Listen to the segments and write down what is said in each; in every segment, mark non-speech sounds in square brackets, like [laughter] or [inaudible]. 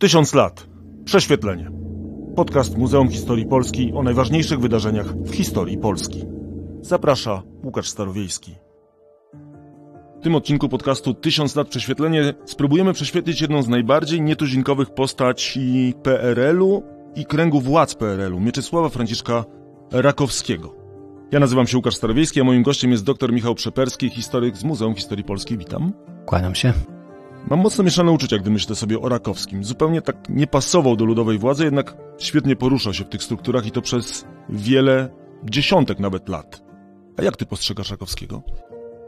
Tysiąc lat. Prześwietlenie. Podcast Muzeum Historii Polski o najważniejszych wydarzeniach w historii Polski. Zaprasza Łukasz Starowiejski. W tym odcinku podcastu Tysiąc lat prześwietlenie spróbujemy prześwietlić jedną z najbardziej nietuzinkowych postaci PRL-u i kręgu władz PRL-u, Mieczysława Franciszka Rakowskiego. Ja nazywam się Łukasz Starowiejski, a moim gościem jest dr Michał Przeperski, historyk z Muzeum Historii Polskiej. Witam. Kłaniam się. Mam mocno mieszane uczucia, gdy myślę sobie o Rakowskim. Zupełnie tak nie pasował do ludowej władzy, jednak świetnie poruszał się w tych strukturach i to przez wiele, dziesiątek nawet lat. A jak ty postrzegasz Rakowskiego?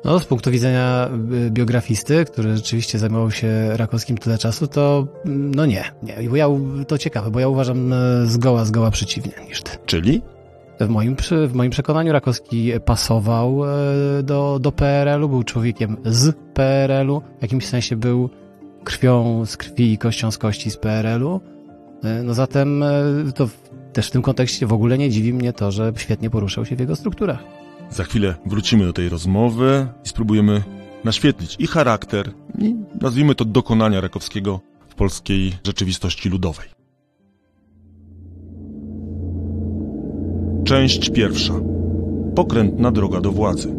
No, z punktu widzenia y, biografisty, który rzeczywiście zajmował się Rakowskim tyle czasu, to mm, no nie, nie. Bo ja, to ciekawe, bo ja uważam e, zgoła, zgoła przeciwnie niż ty. Czyli? W moim, w moim przekonaniu Rakowski pasował e, do, do PRL-u, był człowiekiem z PRL-u, w jakimś sensie był krwią z krwi i kością z kości z PRL-u. E, no zatem e, to też w tym kontekście w ogóle nie dziwi mnie to, że świetnie poruszał się w jego strukturach. Za chwilę wrócimy do tej rozmowy i spróbujemy naświetlić i charakter, i nazwijmy to dokonania Rakowskiego w polskiej rzeczywistości ludowej. Część pierwsza. Pokrętna droga do władzy.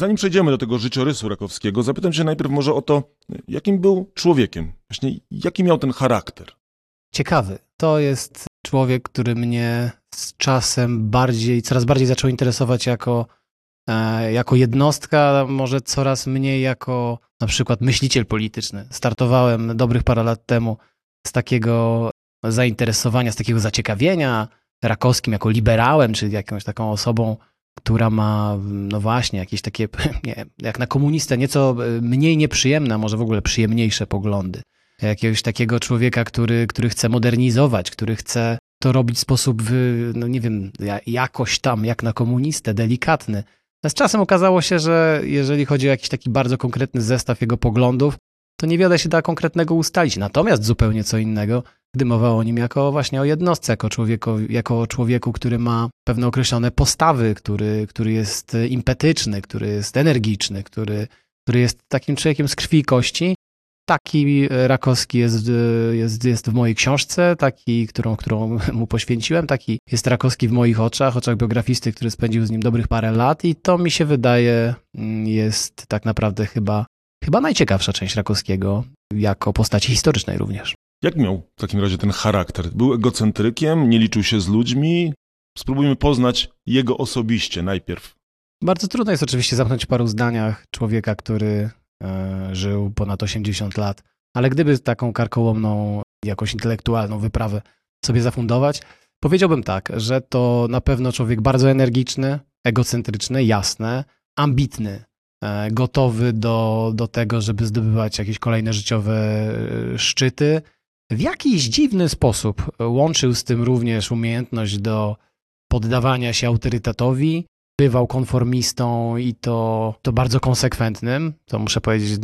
Zanim przejdziemy do tego życiorysu Rakowskiego, zapytam się najpierw może o to, jakim był człowiekiem. Właśnie jaki miał ten charakter? Ciekawy. To jest człowiek, który mnie z czasem bardziej, coraz bardziej zaczął interesować jako, e, jako jednostka, może coraz mniej jako na przykład myśliciel polityczny. Startowałem dobrych parę lat temu z takiego zainteresowania, z takiego zaciekawienia Rakowskim jako liberałem, czy jakąś taką osobą, która ma, no właśnie, jakieś takie, [laughs] nie, jak na komunistę, nieco e, mniej nieprzyjemne, a może w ogóle przyjemniejsze poglądy. Jakiegoś takiego człowieka, który, który chce modernizować, który chce to robić w sposób, no nie wiem, jakoś tam, jak na komunistę, delikatny. Z czasem okazało się, że jeżeli chodzi o jakiś taki bardzo konkretny zestaw jego poglądów, to niewiele się da konkretnego ustalić. Natomiast zupełnie co innego, gdy mowa o nim jako właśnie o jednostce, jako człowieku, jako człowieku który ma pewne określone postawy, który, który jest impetyczny, który jest energiczny, który, który jest takim człowiekiem z krwi i kości. Taki Rakowski jest, jest, jest w mojej książce, taki, którą, którą mu poświęciłem, taki jest Rakowski w moich oczach, oczach biografisty, który spędził z nim dobrych parę lat i to mi się wydaje mm, jest tak naprawdę chyba chyba najciekawsza część Rakowskiego, jako postaci historycznej również. Jak miał w takim razie ten charakter? Był egocentrykiem, nie liczył się z ludźmi? Spróbujmy poznać jego osobiście najpierw. Bardzo trudno jest oczywiście zamknąć w paru zdaniach człowieka, który e, żył ponad 80 lat, ale gdyby taką karkołomną, jakąś intelektualną wyprawę sobie zafundować, powiedziałbym tak, że to na pewno człowiek bardzo energiczny, egocentryczny, jasne, ambitny, E, gotowy do, do tego, żeby zdobywać jakieś kolejne życiowe e, szczyty. W jakiś dziwny sposób łączył z tym również umiejętność do poddawania się autorytetowi. Bywał konformistą i to, to bardzo konsekwentnym. To muszę powiedzieć,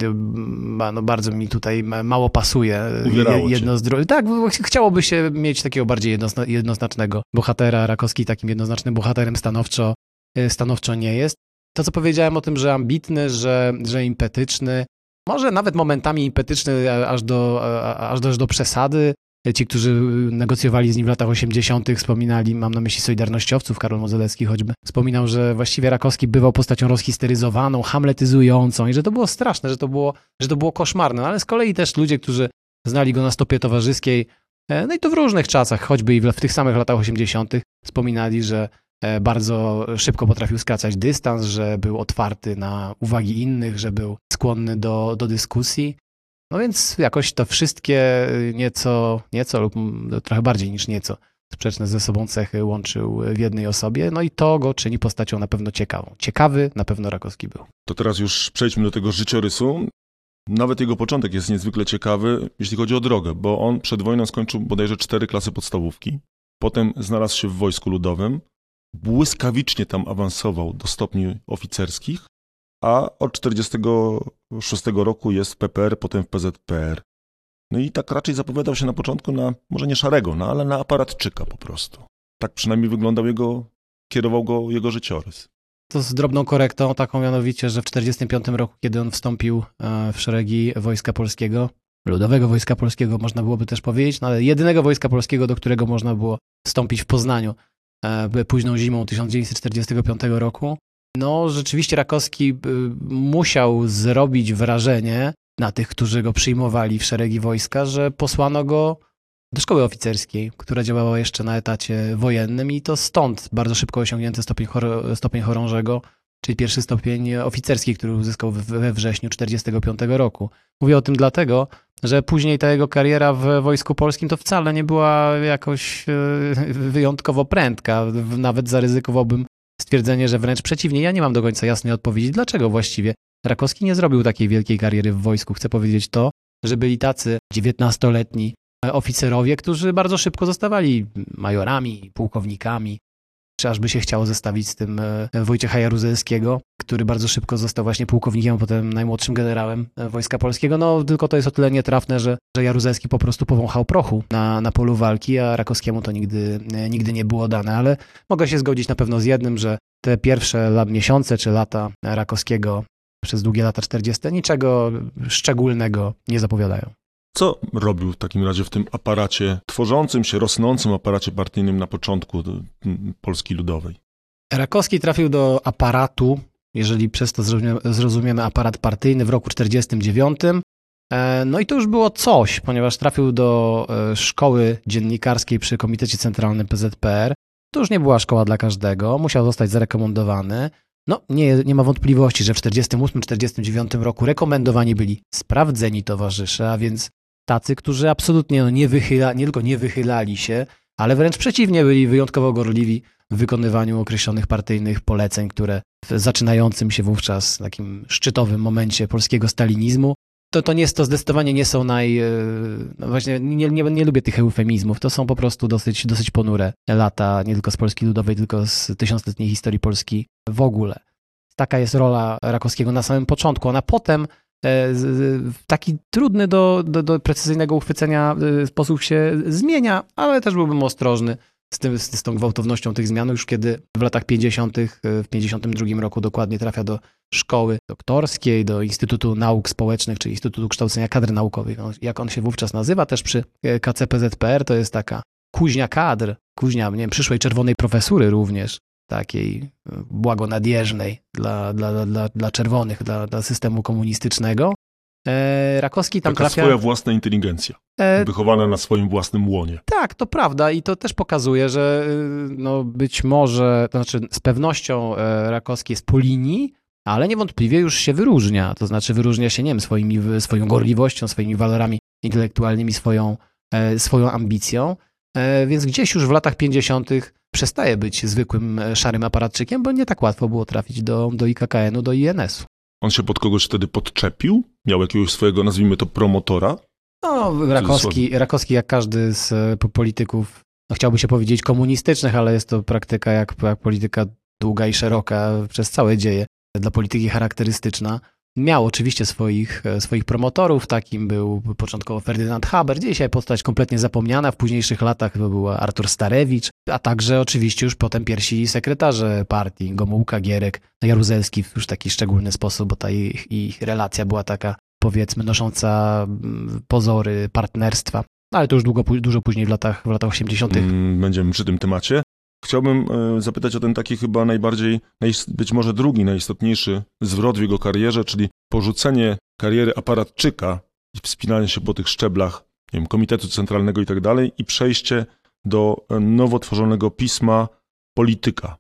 no bardzo mi tutaj mało pasuje. Uwierało jedno z drugim. Tak, chciałoby się mieć takiego bardziej jednoznacznego bohatera. Rakowski takim jednoznacznym bohaterem stanowczo, e, stanowczo nie jest to, co powiedziałem o tym, że ambitny, że, że impetyczny, może nawet momentami impetyczny aż do, aż do, aż do przesady. Ci, którzy negocjowali z nim w latach 80., wspominali, mam na myśli Solidarnościowców, Karol Modzelewski choćby, wspominał, że właściwie Rakowski bywał postacią rozhisteryzowaną, hamletyzującą i że to było straszne, że to było, że to było koszmarne. No ale z kolei też ludzie, którzy znali go na stopie towarzyskiej, e, no i to w różnych czasach, choćby i w, w tych samych latach 80., wspominali, że E, bardzo szybko potrafił skracać dystans, że był otwarty na uwagi innych, że był skłonny do, do dyskusji. No więc jakoś to wszystkie nieco, nieco lub trochę bardziej niż nieco sprzeczne ze sobą cechy łączył w jednej osobie, no i to go czyni postacią na pewno ciekawą. Ciekawy na pewno Rakowski był. To teraz już przejdźmy do tego życiorysu. Nawet jego początek jest niezwykle ciekawy, jeśli chodzi o drogę, bo on przed wojną skończył bodajże cztery klasy podstawówki. Potem znalazł się w Wojsku Ludowym, błyskawicznie tam awansował do stopni oficerskich, a od 1946 roku jest w PPR, potem w PZPR. No i tak raczej zapowiadał się na początku na, może nie szarego, no ale na aparatczyka po prostu. Tak przynajmniej wyglądał jego, kierował go jego życiorys. To z drobną korektą, taką mianowicie, że w 1945 roku, kiedy on wstąpił e, w szeregi Wojska Polskiego, Ludowego Wojska Polskiego, można byłoby też powiedzieć, no ale jedynego Wojska Polskiego, do którego można było wstąpić w Poznaniu późną zimą 1945 roku. No, rzeczywiście Rakowski y, musiał zrobić wrażenie na tych, którzy go przyjmowali w szeregi wojska, że posłano go do szkoły oficerskiej, która działała jeszcze na etacie wojennym i to stąd bardzo szybko osiągnięty stopień, chor stopień chorążego, czyli pierwszy stopień oficerski, który uzyskał we wrześniu 1945 roku. Mówię o tym dlatego, że później ta jego kariera w Wojsku Polskim to wcale nie była jakoś e, wyjątkowo prędka. Nawet zaryzykowałbym stwierdzenie, że wręcz przeciwnie. Ja nie mam do końca jasnej odpowiedzi, dlaczego właściwie Rakowski nie zrobił takiej wielkiej kariery w wojsku. Chcę powiedzieć to, że byli tacy 19-letni oficerowie, którzy bardzo szybko zostawali majorami, pułkownikami, czy by się chciało zestawić z tym e, Wojciecha Jaruzelskiego, który bardzo szybko został właśnie pułkownikiem, potem najmłodszym generałem e, Wojska Polskiego. No tylko to jest o tyle nietrafne, że, że Jaruzelski po prostu powąchał prochu na, na polu walki, a Rakowskiemu to nigdy, e, nigdy nie było dane, ale mogę się zgodzić na pewno z jednym, że te pierwsze lat, miesiące czy lata Rakowskiego przez długie lata 40 niczego szczególnego nie zapowiadają. Co robił w takim razie w tym aparacie, tworzącym się, rosnącym aparacie partyjnym na początku Polski Ludowej? Rakowski trafił do aparatu, jeżeli przez to zrozumiemy aparat partyjny w roku 49. E, no i to już było coś, ponieważ trafił do e, szkoły dziennikarskiej przy Komitecie Centralnym PZPR. To już nie była szkoła dla każdego, musiał zostać zarekomendowany. No, nie, nie ma wątpliwości, że w 1948-1949 roku rekomendowani byli sprawdzeni towarzysze, a więc tacy, którzy absolutnie no, nie, wychyla, nie tylko nie wychylali się, ale wręcz przeciwnie, byli wyjątkowo gorliwi w wykonywaniu określonych partyjnych poleceń, które w zaczynającym się wówczas takim szczytowym momencie polskiego stalinizmu to, to, nie, to zdecydowanie nie są naj... E, no właśnie nie, nie, nie lubię tych eufemizmów. To są po prostu dosyć, dosyć ponure lata, nie tylko z Polski Ludowej, tylko z tysiącletniej historii Polski w ogóle. Taka jest rola Rakowskiego na samym początku. Ona potem taki trudny do, do, do precyzyjnego uchwycenia e, sposób się zmienia, ale też byłbym ostrożny z, tym, z, tą gwałtownością tych zmian, już kiedy w latach 50., e, w 52 roku dokładnie trafia do szkoły doktorskiej, do Instytutu Nauk Społecznych, czyli Instytutu Kształcenia Kadr Naukowych, no, jak on się wówczas nazywa, też przy KCPZPR, to jest taka kuźnia kadr, kuźnia, nie wiem, przyszłej czerwonej profesury również, takiej e, błagonadjeżnej dla, dla, dla, dla czerwonych, dla, dla systemu komunistycznego. E, Rakowski tam Taka trafia... swoja własna inteligencja, e... wychowana na swoim własnym łonie. Tak, to prawda i to też pokazuje, że e, no być może, to znaczy z pewnością Rakowski jest po linii, ale niewątpliwie już się wyróżnia, to znaczy wyróżnia się, nie wiem, swoimi, swoją gorliwością, swoimi walorami intelektualnymi, swoją, swoją ambicją, więc gdzieś już w latach 50 przestaje być zwykłym e, szarym aparatczykiem, bo nie tak łatwo było trafić do, do IKKN-u, do INS-u. On się pod kogoś wtedy podczepił? Miał jakiegoś swojego, nazwijmy to, promotora? No, Rakowski, Rakowski jak każdy z e, polityków, no chciałby się powiedzieć komunistycznych, ale jest to praktyka jak, jak polityka długa i szeroka przez całe dzieje, dla polityki charakterystyczna. Miał oczywiście swoich, e, swoich promotorów, takim był początkowo Ferdynand Haber, dzisiaj postać kompletnie zapomniana, w późniejszych latach to był Artur Starewicz, a także oczywiście już potem pierwsi sekretarze partii, Gomułka, Gierek, Jaruzelski w już taki szczególny sposób, bo ta ich, ich relacja była taka powiedzmy nosząca pozory partnerstwa. Ale to już długo, dużo później w latach, w latach 80. Mm, będziemy przy tym temacie. Chciałbym e, zapytać o ten taki chyba najbardziej, być może drugi najistotniejszy zwrot w jego karierze, czyli porzucenie kariery aparatczyka i wspinanie się po tych szczeblach nie wiem, Komitetu Centralnego i tak dalej i przejście do e, nowo tworzonego pisma Polityka.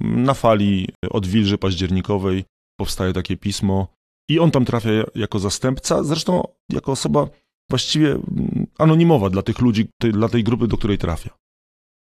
Na fali odwilży październikowej powstaje takie pismo i on tam trafia jako zastępca, zresztą jako osoba właściwie mm, anonimowa dla tych ludzi, dla tej grupy, do której trafia.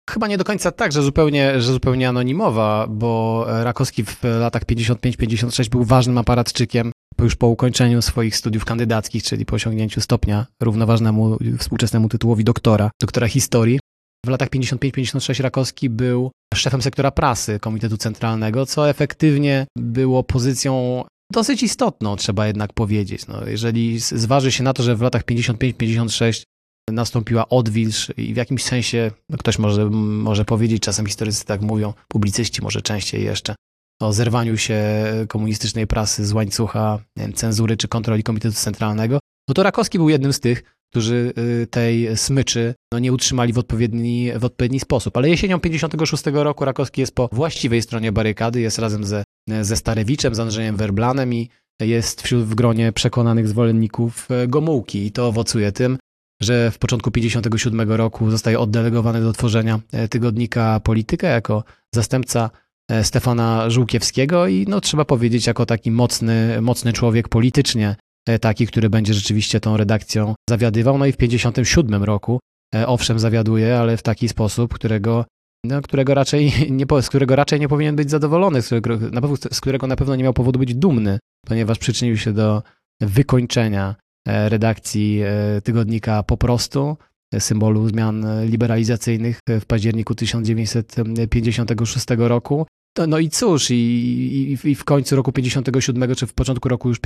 Chyba nie do końca tak, że zupełnie, że zupełnie anonimowa, bo Rakowski w latach 55-56 był ważnym aparatczykiem już po ukończeniu swoich studiów kandydackich, czyli po osiągnięciu stopnia równoważnemu współczesnemu tytułowi doktora, doktora historii. W latach 55-56 Rakowski był szefem sektora prasy Komitetu Centralnego, co efektywnie było pozycją dosyć istotną, trzeba jednak powiedzieć. No, jeżeli zważy się na to, że w latach 55-56 nastąpiła odwilż i w jakimś sensie, no ktoś może, może powiedzieć, czasem historycy tak mówią, publicyści może częściej jeszcze, o zerwaniu się komunistycznej prasy z łańcucha wiem, cenzury czy kontroli Komitetu Centralnego, no to Rakowski był jednym z tych, którzy y, tej smyczy no, nie utrzymali w odpowiedni, w odpowiedni sposób. Ale jesienią 56 roku Rakowski jest po właściwej stronie barykady, jest razem ze, ze Starewiczem, z Andrzejem Werblanem i jest wśród w gronie przekonanych zwolenników e, Gomułki i to owocuje tym, że w początku 57 roku zostaje oddelegowany do tworzenia e, tygodnika Polityka jako zastępca e, Stefana Żółkiewskiego i no trzeba powiedzieć jako taki mocny, mocny człowiek politycznie, taki, który będzie rzeczywiście tą redakcją zawiadywał. No i w 57 roku owszem zawiaduje, ale w taki sposób, którego no, którego raczej [laughs] nie, z którego raczej nie powinien być zadowolony, z którego, na pewno, z którego na pewno nie miał powodu być dumny, ponieważ przyczynił się do wykończenia e, redakcji e, tygodnika po prostu, e, symbolu zmian liberalizacyjnych w październiku 1956 roku. No i cóż, i, i, i, w końcu roku 57, czy w początku roku już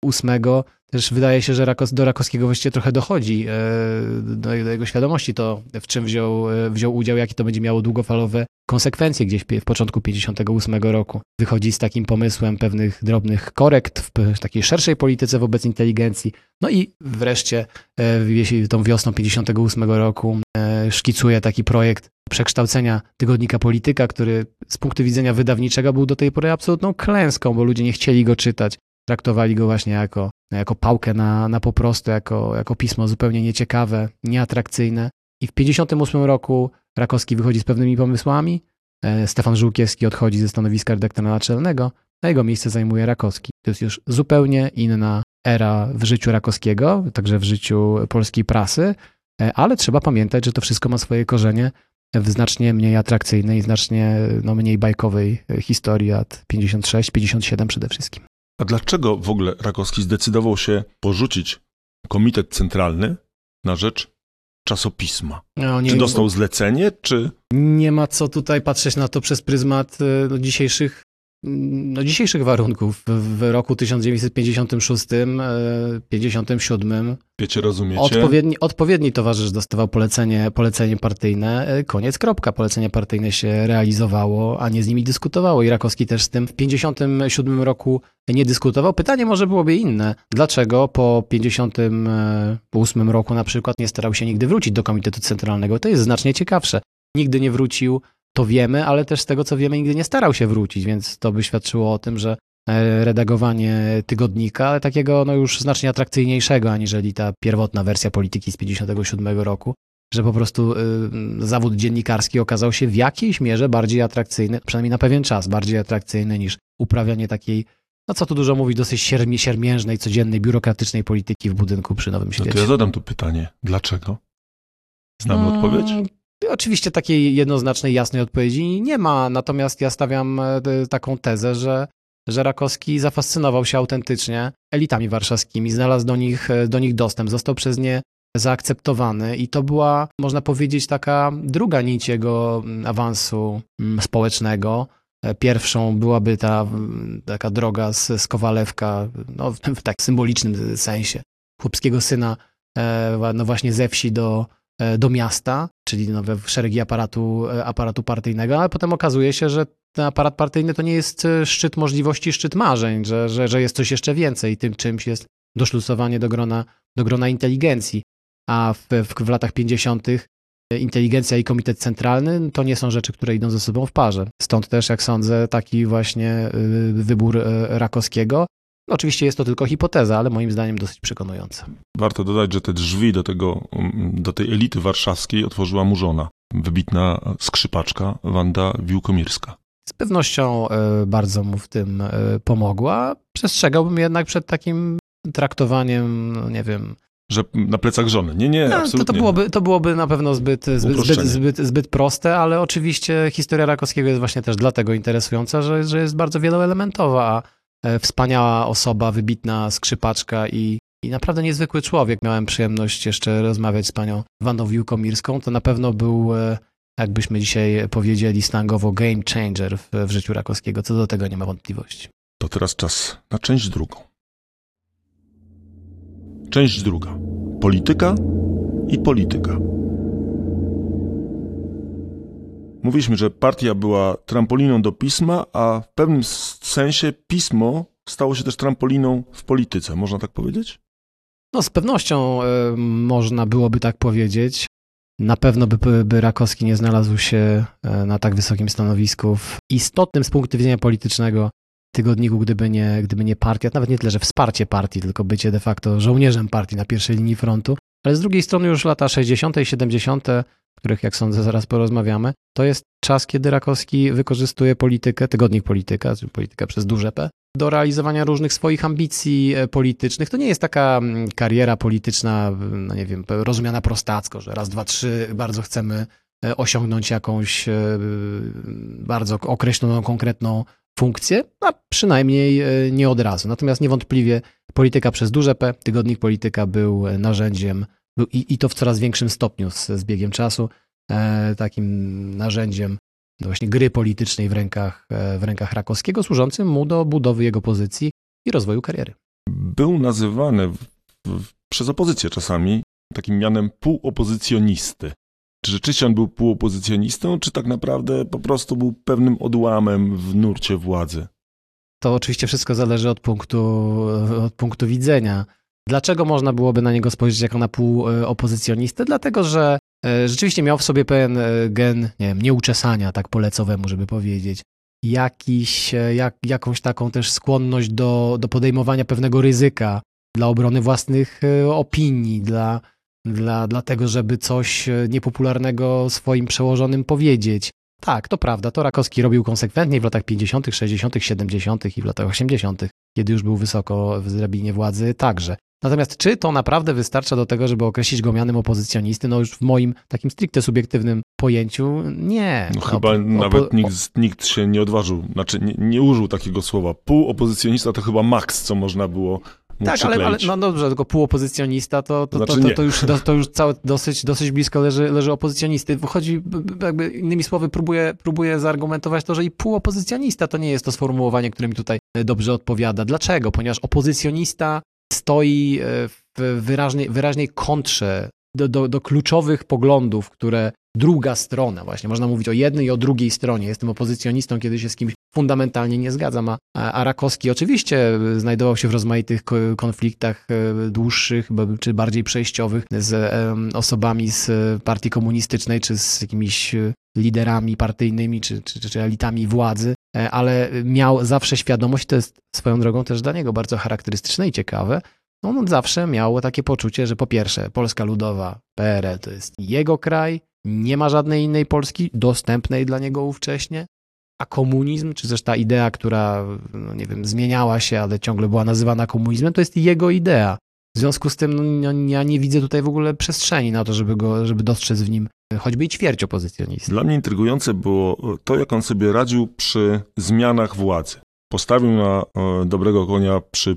58, też wydaje się, że Rakos, do Rakowskiego właściwie trochę dochodzi, e, do, do, jego świadomości to, w czym wziął, e, wziął udział, jakie to będzie miało długofalowe konsekwencje gdzieś w początku 58 roku. Wychodzi z takim pomysłem pewnych drobnych korekt w takiej szerszej polityce wobec inteligencji. No i wreszcie e, tą wiosną 58 roku szkicuje taki projekt przekształcenia tygodnika Polityka, który z punktu widzenia wydawniczego był do tej pory absolutną klęską, bo ludzie nie chcieli go czytać. Traktowali go właśnie jako, jako pałkę na, na po prostu, jako, jako pismo zupełnie nieciekawe, nieatrakcyjne. I w 1958 roku Rakowski wychodzi z pewnymi pomysłami, e, Stefan Żółkiewski odchodzi ze stanowiska redaktora naczelnego, na jego miejsce zajmuje Rakowski. To jest już zupełnie inna era w życiu Rakowskiego, także w życiu polskiej prasy, e, ale trzeba pamiętać, że to wszystko ma swoje korzenie w znacznie mniej atrakcyjnej znacznie no, mniej bajkowej historii lat 56-57 przede wszystkim. A dlaczego w ogóle Rakowski zdecydował się porzucić komitet centralny na rzecz czasopisma? No, nie, czy dostał zlecenie, czy... Nie ma co tutaj patrzeć na to przez pryzmat no, dzisiejszych no, dzisiejszych warunków w roku 1956, 57. E, Wiecie, rozumiecie? Odpowiedni, odpowiedni towarzysz dostawał polecenie, polecenie partyjne, e, koniec, kropka. Polecenie partyjne się realizowało, a nie z nimi dyskutowało. I Rakowski też z tym w 57 roku nie dyskutował. Pytanie może byłoby inne. Dlaczego po 58 roku na przykład nie starał się nigdy wrócić do Komitetu Centralnego? To jest znacznie ciekawsze. Nigdy nie wrócił to wiemy, ale też z tego co wiemy nigdy nie starał się wrócić, więc to by świadczyło o tym, że e, redagowanie tygodnika, ale takiego no już znacznie atrakcyjniejszego, aniżeli ta pierwotna wersja polityki z 57 roku, że po prostu y, zawód dziennikarski okazał się w jakiejś mierze bardziej atrakcyjny, przynajmniej na pewien czas, bardziej atrakcyjny niż uprawianie takiej, no co tu dużo mówić, dosyć siermi, siermiężnej, codziennej, biurokratycznej polityki w budynku przy Nowym Świecie. No to ja zadam tu pytanie, dlaczego? Znamy hmm, odpowiedź? Oczywiście takiej jednoznacznej, jasnej odpowiedzi nie ma, natomiast ja stawiam e, taką tezę, że, że Rakowski zafascynował się autentycznie elitami warszawskimi, znalazł do nich, e, do nich dostęp, został przez nie zaakceptowany i to była, można powiedzieć, taka druga nić jego mm, awansu mm, społecznego. E, pierwszą byłaby ta taka droga z, z Kowalewka, no, w tak symbolicznym sensie, chłopskiego syna, no właśnie ze wsi do, do miasta, czyli nowe szeregi aparatu, e, aparatu partyjnego, ale potem okazuje się, że ten aparat partyjny to nie jest e, szczyt możliwości, szczyt marzeń, że, że, że jest coś jeszcze więcej. Tym czymś jest doszlusowanie do grona, do grona inteligencji. A w, w, w latach 50. inteligencja i komitet centralny to nie są rzeczy, które idą ze sobą w parze. Stąd też, jak sądzę, taki właśnie wybór Rakowskiego. Oczywiście jest to tylko hipoteza, ale moim zdaniem dosyć przekonująca. Warto dodać, że te drzwi do, tego, do tej elity warszawskiej otworzyła mu żona, wybitna skrzypaczka Wanda Wiłkomirska. Z pewnością e, bardzo mu w tym e, pomogła. Przestrzegałbym jednak przed takim traktowaniem, no nie wiem, że na plecach żony. Nie, nie, no, absolutnie. To, to, byłoby, to byłoby na pewno zbyt, zbyt, zbyt, zbyt, zbyt, proste, ale oczywiście historia Rakowskiego jest właśnie też dlatego interesująca, że, że jest bardzo wieloelementowa, wspaniała osoba, wybitna skrzypaczka i, i naprawdę niezwykły człowiek. Miałem przyjemność jeszcze rozmawiać z panią Wanną Wiłkomirską. To na pewno był, e, jakbyśmy dzisiaj powiedzieli slangowo, game changer w, w życiu Rakowskiego. Co do tego nie ma wątpliwości. To teraz czas na część drugą. Część druga. Polityka i polityka. Mówiliśmy, że partia była trampoliną do pisma, a w pewnym sensie pismo stało się też trampoliną w polityce. Można tak powiedzieć? No z pewnością y, można byłoby tak powiedzieć. Na pewno by, by Rakowski nie znalazł się na tak wysokim stanowisku w istotnym z punktu widzenia politycznego tygodniku, gdyby nie, gdyby nie partia, nawet nie tyle, że wsparcie partii, tylko bycie de facto żołnierzem partii na pierwszej linii frontu. Ale z drugiej strony już lata 60. i 70., których jak sądzę zaraz porozmawiamy, to jest czas, kiedy Rakowski wykorzystuje politykę, tygodnik polityka, czy polityka przez duże P, do realizowania różnych swoich ambicji e, politycznych. To nie jest taka mm, kariera polityczna, no nie wiem, rozumiana prostacko, że raz, dwa, trzy bardzo chcemy e, osiągnąć jakąś e, bardzo określoną, konkretną funkcję, a przynajmniej nie od razu. Natomiast niewątpliwie polityka przez duże P, tygodnik polityka był narzędziem i, i to w coraz większym stopniu z, z biegiem czasu, takim narzędziem właśnie gry politycznej w rękach, e, w rękach Rakowskiego, służącym mu do budowy jego pozycji i rozwoju kariery. Był nazywany w, w, przez opozycję czasami takim mianem półopozycjonisty. Czy rzeczywiście on był półopozycjonistą, czy tak naprawdę po prostu był pewnym odłamem w nurcie władzy? To oczywiście wszystko zależy od punktu, od punktu widzenia. Dlaczego można byłoby na niego spojrzeć jako na półopozycjonistę? Dlatego, że E, rzeczywiście miał w sobie pewien e, gen, nie wiem, nieuczesania, tak polecowemu, żeby powiedzieć. Jakiś, e, jak, jakąś taką też skłonność do, do podejmowania pewnego ryzyka dla obrony własnych opinii, dla, dla, dla tego, żeby coś niepopularnego swoim przełożonym powiedzieć. Tak, to prawda, to Rakowski robił konsekwentnie w latach 50., 60., 70. i w latach 80., kiedy już był wysoko w drabinie władzy także. Natomiast czy to naprawdę wystarcza do tego, żeby określić go mianem opozycjonisty? No już w moim takim stricte subiektywnym pojęciu nie. No, chyba nawet nikt, nikt, się nie odważył, znaczy nie, nie użył takiego słowa. Półopozycjonista to chyba maks, co można było tak, ale, ale, no dobrze, tylko półopozycjonista to, to, znaczy to, to, to, już, to już całe, dosyć, dosyć blisko leży, leży opozycjonisty. Wychodzi, jakby innymi słowy, próbuje, próbuje zaargumentować to, że i półopozycjonista to nie jest to sformułowanie, które mi tutaj dobrze odpowiada. Dlaczego? Ponieważ opozycjonista stoi e, w wyraźnej, wyraźnej kontrze do, do, do kluczowych poglądów, które druga strona, właśnie można mówić o jednej i o drugiej stronie. Jestem opozycjonistą, kiedy się z kimś fundamentalnie nie zgadzam, a, a Rakowski oczywiście znajdował się w rozmaitych konfliktach e, dłuższych czy bardziej przejściowych z osobami z partii komunistycznej, czy z jakimiś liderami partyjnymi, czy, czy, czy elitami władzy, e, ale miał zawsze świadomość, to jest swoją drogą też dla niego bardzo charakterystyczne i ciekawe, on zawsze miał takie poczucie, że po pierwsze Polska Ludowa, PRL to jest jego kraj, nie ma żadnej innej Polski dostępnej dla niego ówcześnie, a komunizm, czy też ta idea, która, no nie wiem, zmieniała się, ale ciągle była nazywana komunizmem, to jest jego idea. W związku z tym no, ja nie widzę tutaj w ogóle przestrzeni na to, żeby, go, żeby dostrzec w nim choćby i ćwierć. Dla mnie intrygujące było to, jak on sobie radził przy zmianach władzy. Postawił na e, dobrego konia przy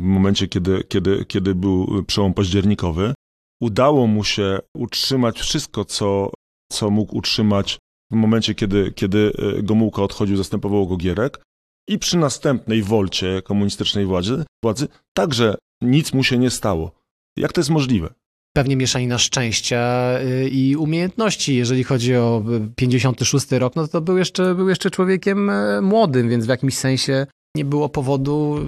momencie, kiedy, kiedy, kiedy był przełom październikowy. Udało mu się utrzymać wszystko, co, co mógł utrzymać w momencie, kiedy, kiedy e, Gomułka odchodził, zastępował go Gierek. I przy następnej wolcie komunistycznej władzy, władzy także nic mu się nie stało. Jak to jest możliwe? pewnie mieszanina szczęścia y, i umiejętności. Jeżeli chodzi o 56 rok, no to był jeszcze, był jeszcze człowiekiem e, młodym, więc w jakimś sensie nie było powodu,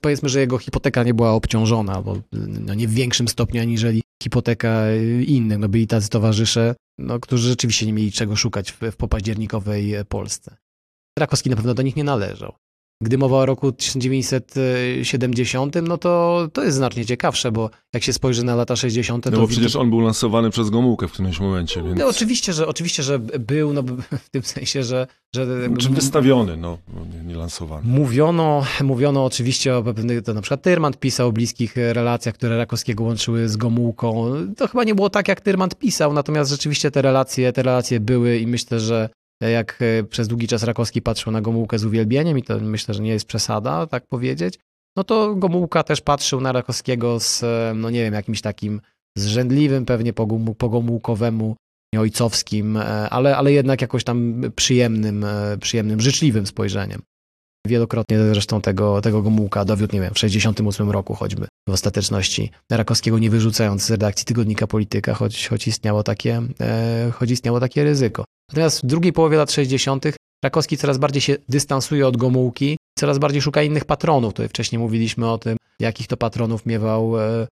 powiedzmy, że jego hipoteka nie była obciążona, bo no nie w większym stopniu aniżeli hipoteka innych. No byli tacy towarzysze, no, którzy rzeczywiście nie mieli czego szukać w, w popaździernikowej Polsce. Rakowski na pewno do nich nie należał. Gdy mowa o roku 1970, no to to jest znacznie ciekawsze, bo jak się spojrzy na lata 60. No bo przecież on był lansowany przez Gomułkę w którymś momencie, więc... No oczywiście, że, oczywiście, że był, no w tym sensie, że... że Czy wystawiony, no, nie, nie lansowany. Mówiono, mówiono oczywiście o pewnych, to na przykład Tyrmand pisał o bliskich relacjach, które Rakowskiego łączyły z Gomułką. To chyba nie było tak, jak Tyrmand pisał, natomiast rzeczywiście te relacje, te relacje były i myślę, że jak e, przez długi czas Rakowski patrzył na Gomułkę z uwielbieniem i to myślę, że nie jest przesada, tak powiedzieć, no to Gomułka też patrzył na Rakowskiego z, e, no nie wiem, jakimś takim zrzędliwym, pewnie pogomułkowemu, ojcowskim, e, ale, ale jednak jakoś tam przyjemnym, przyjemnym, życzliwym spojrzeniem. Wielokrotnie zresztą tego, tego Gomułka dowiódł, nie wiem, w 68 roku choćby w ostateczności Rakowskiego nie wyrzucając z redakcji tygodnika Polityka, choć, choć, istniało takie, choć istniało takie ryzyko. Natomiast w drugiej połowie lat 60. Rakowski coraz bardziej się dystansuje od Gomułki, coraz bardziej szuka innych patronów. Tutaj wcześniej mówiliśmy o tym, jakich to patronów miewał, e,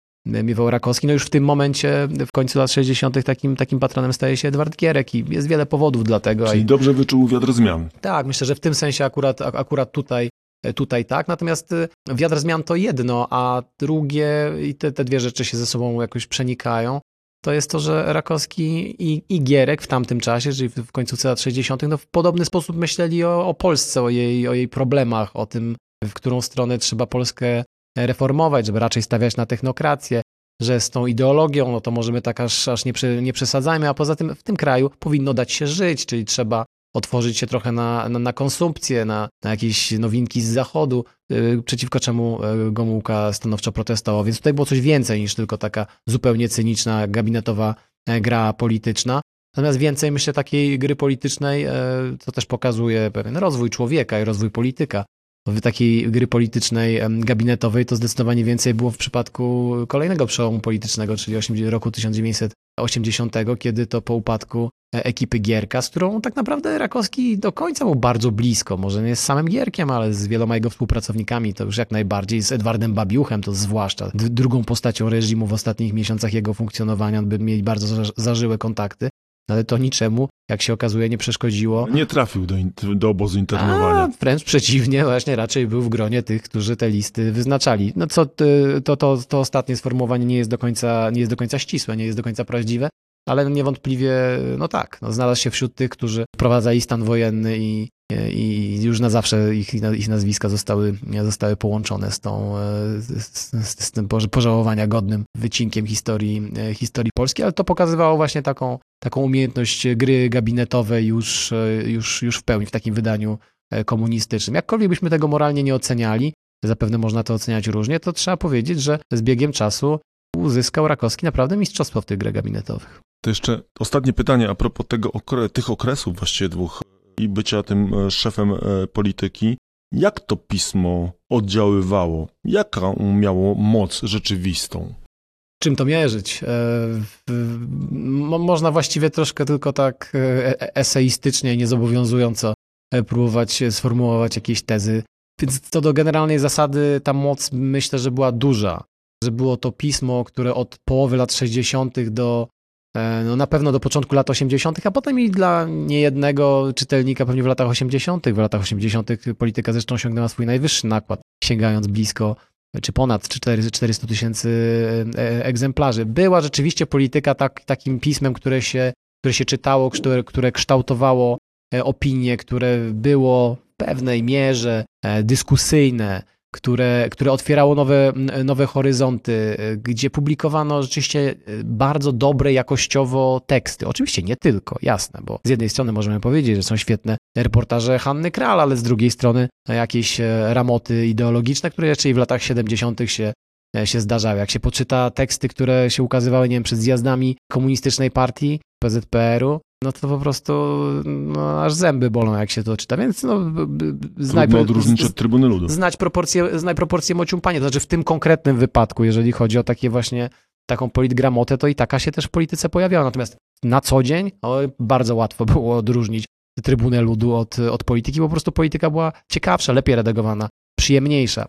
miewał Rakowski. No już w tym momencie, w końcu lat 60. takim, takim patronem staje się Edward Gierek i jest wiele powodów dla tego. Czyli I, dobrze wyczuł wiatr zmian. tak, myślę, że w tym sensie akurat, ak- akurat tutaj, tutaj tak. Natomiast y, wiatr zmian to jedno, a drugie, i te, te dwie rzeczy się ze sobą jakoś przenikają, to jest to, że Rakowski i, i Gierek w tamtym czasie, czyli w, końcówce lat 60., no w podobny sposób myśleli o, o Polsce, o jej, o jej problemach, o tym, w którą stronę trzeba Polskę reformować, żeby raczej stawiać na technokrację, że z tą ideologią, no to możemy tak aż, aż nie, nie przesadzajmy, a poza tym w tym kraju powinno dać się żyć, czyli trzeba otworzyć się trochę na, na, na konsumpcję, na, na jakieś nowinki z zachodu, yy, przeciwko czemu yy, Gomułka stanowczo protestował. Więc tutaj było coś więcej niż tylko taka zupełnie cyniczna, gabinetowa e, gra polityczna. Natomiast więcej, myślę, takiej gry politycznej, e, co też pokazuje pewien rozwój człowieka i rozwój polityka. Takiej gry politycznej, gabinetowej, to zdecydowanie więcej było w przypadku kolejnego przełomu politycznego, czyli 80 roku 1980, kiedy to po upadku e, ekipy Gierka, z którą tak naprawdę Rakowski do końca był bardzo blisko. Może nie z samym Gierkiem, ale z wieloma jego współpracownikami, to już jak najbardziej, z Edwardem Babiuchem, to zwłaszcza drugą postacią reżimu w ostatnich miesiącach jego funkcjonowania, by mieli bardzo za- zażyłe kontakty. Ale to niczemu, jak się okazuje, nie przeszkodziło Nie trafił do, in- do obozu internowania. a, wręcz przeciwnie, właśnie raczej był w gronie tych, którzy te listy wyznaczali. No co, to, to, to ostatnie sformułowanie nie jest, do końca, nie jest do końca ścisłe, nie jest do końca prawdziwe, ale niewątpliwie, no tak, no znalazł się wśród tych, którzy wprowadzali stan wojenny i, i już na zawsze ich, ich nazwiska zostały, zostały połączone z, tą, e, z, z, tym poż- pożałowania godnym wycinkiem historii, e, historii Polski, ale to pokazywało właśnie taką, taką umiejętność gry gabinetowej już, e, już, już w pełni, w takim wydaniu komunistycznym. Jakkolwiek byśmy tego moralnie nie oceniali, zapewne można to oceniać różnie, to trzeba powiedzieć, że z biegiem czasu uzyskał Rakowski naprawdę mistrzostwo w tych grach gabinetowych. To jeszcze ostatnie pytanie a propos tego tych okresów właściwie dwóch i bycia tym e, szefem e, polityki. Jak to pismo oddziaływało? Jaką miało moc rzeczywistą? Czym to mierzyć? E, Można właściwie troszkę tylko tak e, e- eseistycznie, niezobowiązująco e, próbować sformułować jakieś tezy. Więc co do generalnej zasady, ta moc myślę, że była duża. Że było to pismo, które od połowy lat 60. do e, no na pewno do początku lat 80., a potem i dla niejednego czytelnika pewnie w latach 80. W latach 80. polityka zresztą osiągnęła swój najwyższy nakład, sięgając blisko czy ponad 400 400 tysięcy e, egzemplarzy. Była rzeczywiście polityka tak, takim pismem, które się, które się czytało, które, które kształtowało e, opinie, które było w pewnej mierze e, dyskusyjne, które, które otwierało nowe, nowe horyzonty, gdzie publikowano rzeczywiście bardzo dobre jakościowo teksty. Oczywiście nie tylko, jasne, bo z jednej strony możemy powiedzieć, że są świetne reportaże Hanny Kral, ale z drugiej strony jakieś e, ramoty ideologiczne, które i w latach 70. się, e, się zdarzały. Jak się poczyta teksty, które się ukazywały, nie wiem, przed zjazdami komunistycznej partii, PZPR-u, no to po prostu no, aż zęby bolą, jak się to czyta. Więc no, znaj- odróżnić od Trybuny Ludu. znać proporcje, znać proporcje mociumpania. To znaczy w tym konkretnym wypadku, jeżeli chodzi o takie właśnie taką politgramotę, to i taka się też w polityce pojawiała. Natomiast na co dzień o, bardzo łatwo było odróżnić trybunę ludu od, od polityki. Po prostu polityka była ciekawsza, lepiej redagowana, przyjemniejsza.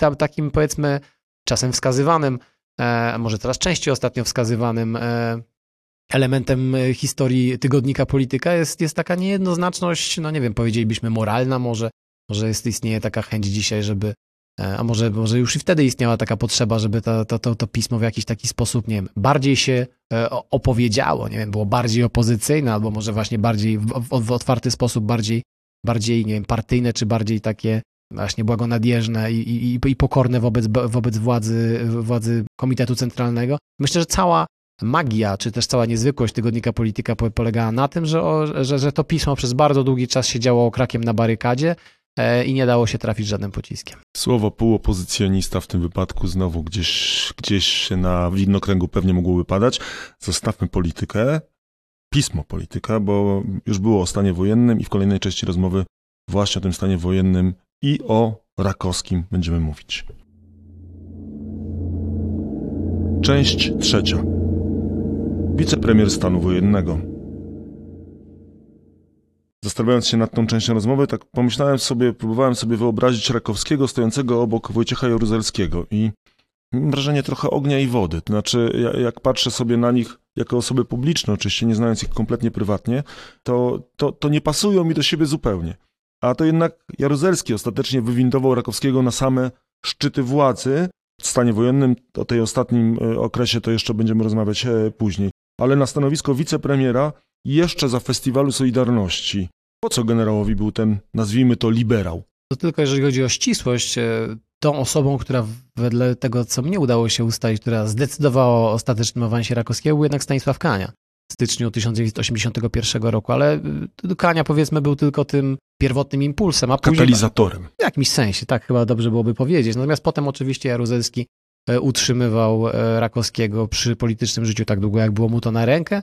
Tam takim powiedzmy czasem wskazywanym, e, może teraz częściej ostatnio wskazywanym e, elementem e, historii tygodnika polityka jest, jest taka niejednoznaczność, no nie wiem, powiedzielibyśmy moralna może, może jest, istnieje taka chęć dzisiaj, żeby, e, a może, może już i wtedy istniała taka potrzeba, żeby to, to, to, to pismo w jakiś taki sposób, nie wiem, bardziej się e, opowiedziało, nie wiem, było bardziej opozycyjne, albo może właśnie bardziej w, w, otwarty sposób, bardziej, bardziej, nie wiem, partyjne, czy bardziej takie właśnie błagonadjeżne i, i, i- i pokorne wobec, wobec władzy, władzy Komitetu Centralnego. Myślę, że cała magia, czy też cała niezwykłość tygodnika Polityka po- polegała na tym, że, że, że to pismo przez bardzo długi czas siedziało okrakiem na barykadzie e, i nie dało się trafić żadnym pociskiem. Słowo półopozycjonista w tym wypadku znowu gdzieś, gdzieś na widnokręgu pewnie mogłoby padać. Zostawmy politykę, pismo polityka, bo już było o stanie wojennym i w kolejnej części rozmowy właśnie o tym stanie wojennym i o Rakowskim będziemy mówić. Część trzecia. Wicepremier stanu wojennego. Zastanawiając się nad tą częścią rozmowy, tak pomyślałem sobie, próbowałem sobie wyobrazić Rakowskiego stojącego obok Wojciecha Jaruzelskiego i mam wrażenie trochę ognia i wody. To znaczy, jak patrzę sobie na nich jako osoby publiczne, oczywiście nie znając ich kompletnie prywatnie, to, to, to nie pasują mi do siebie zupełnie. A to jednak Jaruzelski ostatecznie wywindował Rakowskiego na same szczyty władzy. W stanie wojennym, o tej ostatnim e, okresie to jeszcze będziemy rozmawiać e, później. Ale na stanowisko wicepremiera jeszcze za Festiwalu Solidarności. Po co generałowi był ten, nazwijmy to, liberał? To tylko jeżeli chodzi o ścisłość, e, tą osobą, która wedle tego, co mnie udało się ustalić, która zdecydowała o ostatecznym awansie Rakowskiego, był jednak Stanisław Kania w styczniu 1981 roku, ale y, Kania powiedzmy był tylko tym pierwotnym impulsem, a później... Katalizatorem. W jakimś sensie, tak chyba dobrze byłoby powiedzieć. Natomiast potem oczywiście Jaruzelski e, utrzymywał e, Rakowskiego przy politycznym życiu tak długo, jak było mu to na rękę.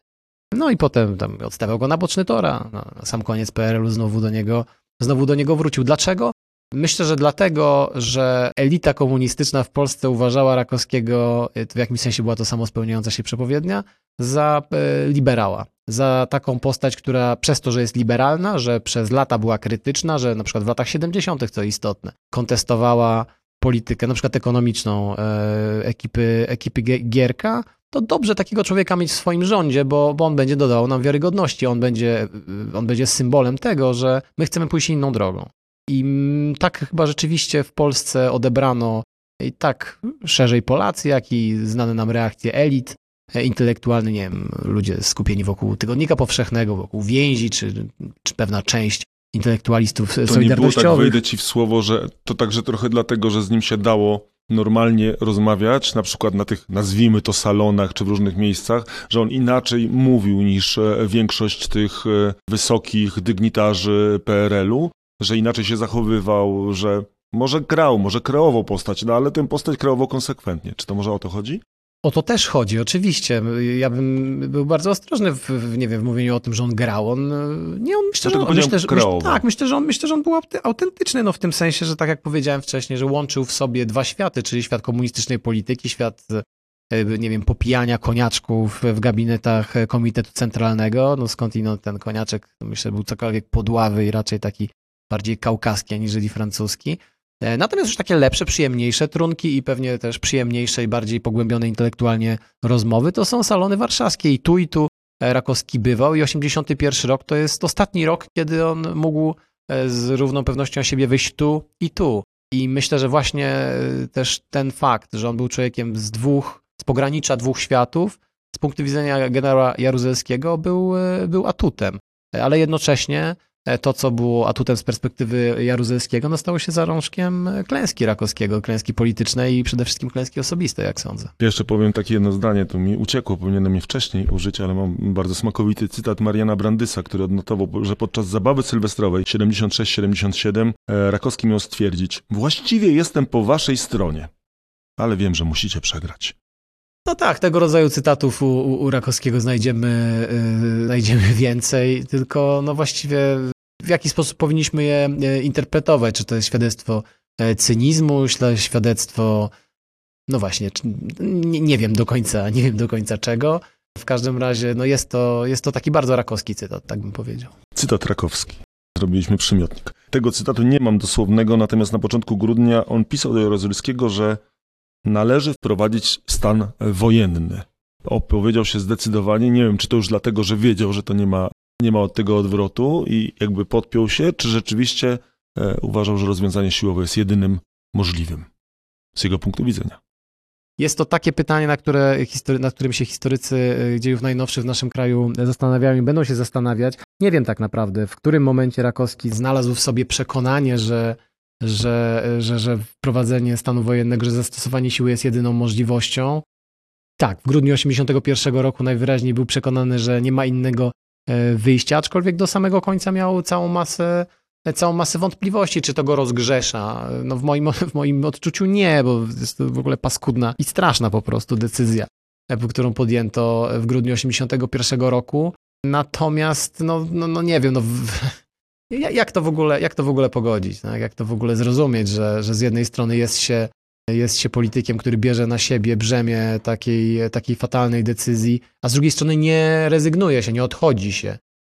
No i potem tam odstawiał go na boczny tora. Na, na sam koniec PRL-u znowu do niego, znowu do niego wrócił. Dlaczego? Myślę, że dlatego, że elita komunistyczna w Polsce uważała Rakowskiego, w jakimś sensie była to samo spełniająca się przepowiednia, za e, liberała. Za taką postać, która przez to, że jest liberalna, że przez lata była krytyczna, że na przykład w latach 70., co istotne, kontestowała politykę, na przykład ekonomiczną e, ekipy, ekipy Gierka, to dobrze takiego człowieka mieć w swoim rządzie, bo, bo on będzie dodawał nam wiarygodności, on będzie, on będzie symbolem tego, że my chcemy pójść inną drogą. I tak chyba rzeczywiście w Polsce odebrano i tak szerzej Polacy, jak i znane nam reakcje elit e, intelektualne, nie wiem, ludzie skupieni wokół Tygodnika Powszechnego, wokół więzi, czy, czy pewna część intelektualistów to solidarnościowych. Nie było tak, wejdę ci w słowo, że to także trochę dlatego, że z nim się dało normalnie rozmawiać, na przykład na tych, nazwijmy to, salonach czy w różnych miejscach, że on inaczej mówił niż e, większość tych e, wysokich dygnitarzy PRL-u, że inaczej się zachowywał, że może grał, może kreował postać, no ale tę postać kreował konsekwentnie. Czy to może o to chodzi? O to też chodzi, oczywiście. Ja bym był bardzo ostrożny w, w, nie wiem, w mówieniu o tym, że on grał. On, nie, on myślę, że, on, myślę, że, myślę, tak, myślę, że on, myślę, że on był autentyczny, no w tym sensie, że tak jak powiedziałem wcześniej, że łączył w sobie dwa światy, czyli świat komunistycznej polityki, świat e, nie wiem, popijania koniaczków w gabinetach Komitetu Centralnego, no skądinąd ten koniaczek, myślę, był cokolwiek podławy i raczej taki bardziej kaukaski aniżeli francuski. E, natomiast już takie lepsze, przyjemniejsze trunki i pewnie też przyjemniejsze i bardziej pogłębione intelektualnie rozmowy to są salony warszawskie i tu i tu e, Rakowski bywał i 81 rok to jest ostatni rok, kiedy on mógł e, z równą pewnością siebie wyjść tu i tu. I myślę, że właśnie też ten fakt, że on był człowiekiem z dwóch, z pogranicza dwóch światów, z punktu widzenia generała Jaruzelskiego był, był atutem. Ale jednocześnie to, co było atutem z perspektywy Jaruzelskiego, no stało się zarążkiem klęski Rakowskiego, klęski politycznej i przede wszystkim klęski osobistej, jak sądzę. Jeszcze powiem takie jedno zdanie, to mi uciekło, powinienem je wcześniej użyć, ale mam bardzo smakowity cytat Mariana Brandysa, który odnotował, że podczas zabawy sylwestrowej 76-77 e, Rakowski miał stwierdzić, właściwie jestem po waszej stronie, ale wiem, że musicie przegrać. No tak, tego rodzaju cytatów u, u Rakowskiego znajdziemy, yy, znajdziemy [laughs] więcej, tylko no właściwie w jaki sposób powinniśmy je interpretować? Czy to jest świadectwo e, cynizmu, świadectwo, no właśnie, nie, nie, wiem do końca, nie wiem do końca czego. W każdym razie, no jest to, jest to taki bardzo rakowski cytat, tak bym powiedział. Cytat rakowski. Zrobiliśmy przymiotnik. Tego cytatu nie mam dosłownego, natomiast na początku grudnia on pisał do Jaruzelskiego, że należy wprowadzić stan wojenny. Opowiedział się zdecydowanie, nie wiem, czy to już dlatego, że wiedział, że to nie ma, nie ma od tego odwrotu i jakby podpiął się, czy rzeczywiście e, uważał, że rozwiązanie siłowe jest jedynym możliwym z jego punktu widzenia. Jest to takie pytanie, na, które, nad którym się historycy e, dziejów najnowszych w naszym kraju zastanawiają i będą się zastanawiać. Nie wiem tak naprawdę, w którym momencie Rakowski znalazł w sobie przekonanie, że że, że, że wprowadzenie stanu wojennego, że zastosowanie siły jest jedyną możliwością. Tak, w grudniu 1981 roku najwyraźniej był przekonany, że nie ma innego e, wyjścia, aczkolwiek do samego końca miał całą masę, całą masę wątpliwości, czy to go rozgrzesza. No w, moim, [laughs] w moim odczuciu nie, bo jest to w ogóle paskudna i straszna po prostu decyzja, e, którą podjęto w grudniu 1981 roku. Natomiast, no, no, no nie wiem, no, jak to w ogóle, jak to w ogóle pogodzić? Tak? Jak to w ogóle zrozumieć, że, że z jednej strony jest się, jest się politykiem, który bierze na siebie brzemię takiej, takiej fatalnej decyzji, a z drugiej strony nie rezygnuje się, nie odchodzi się.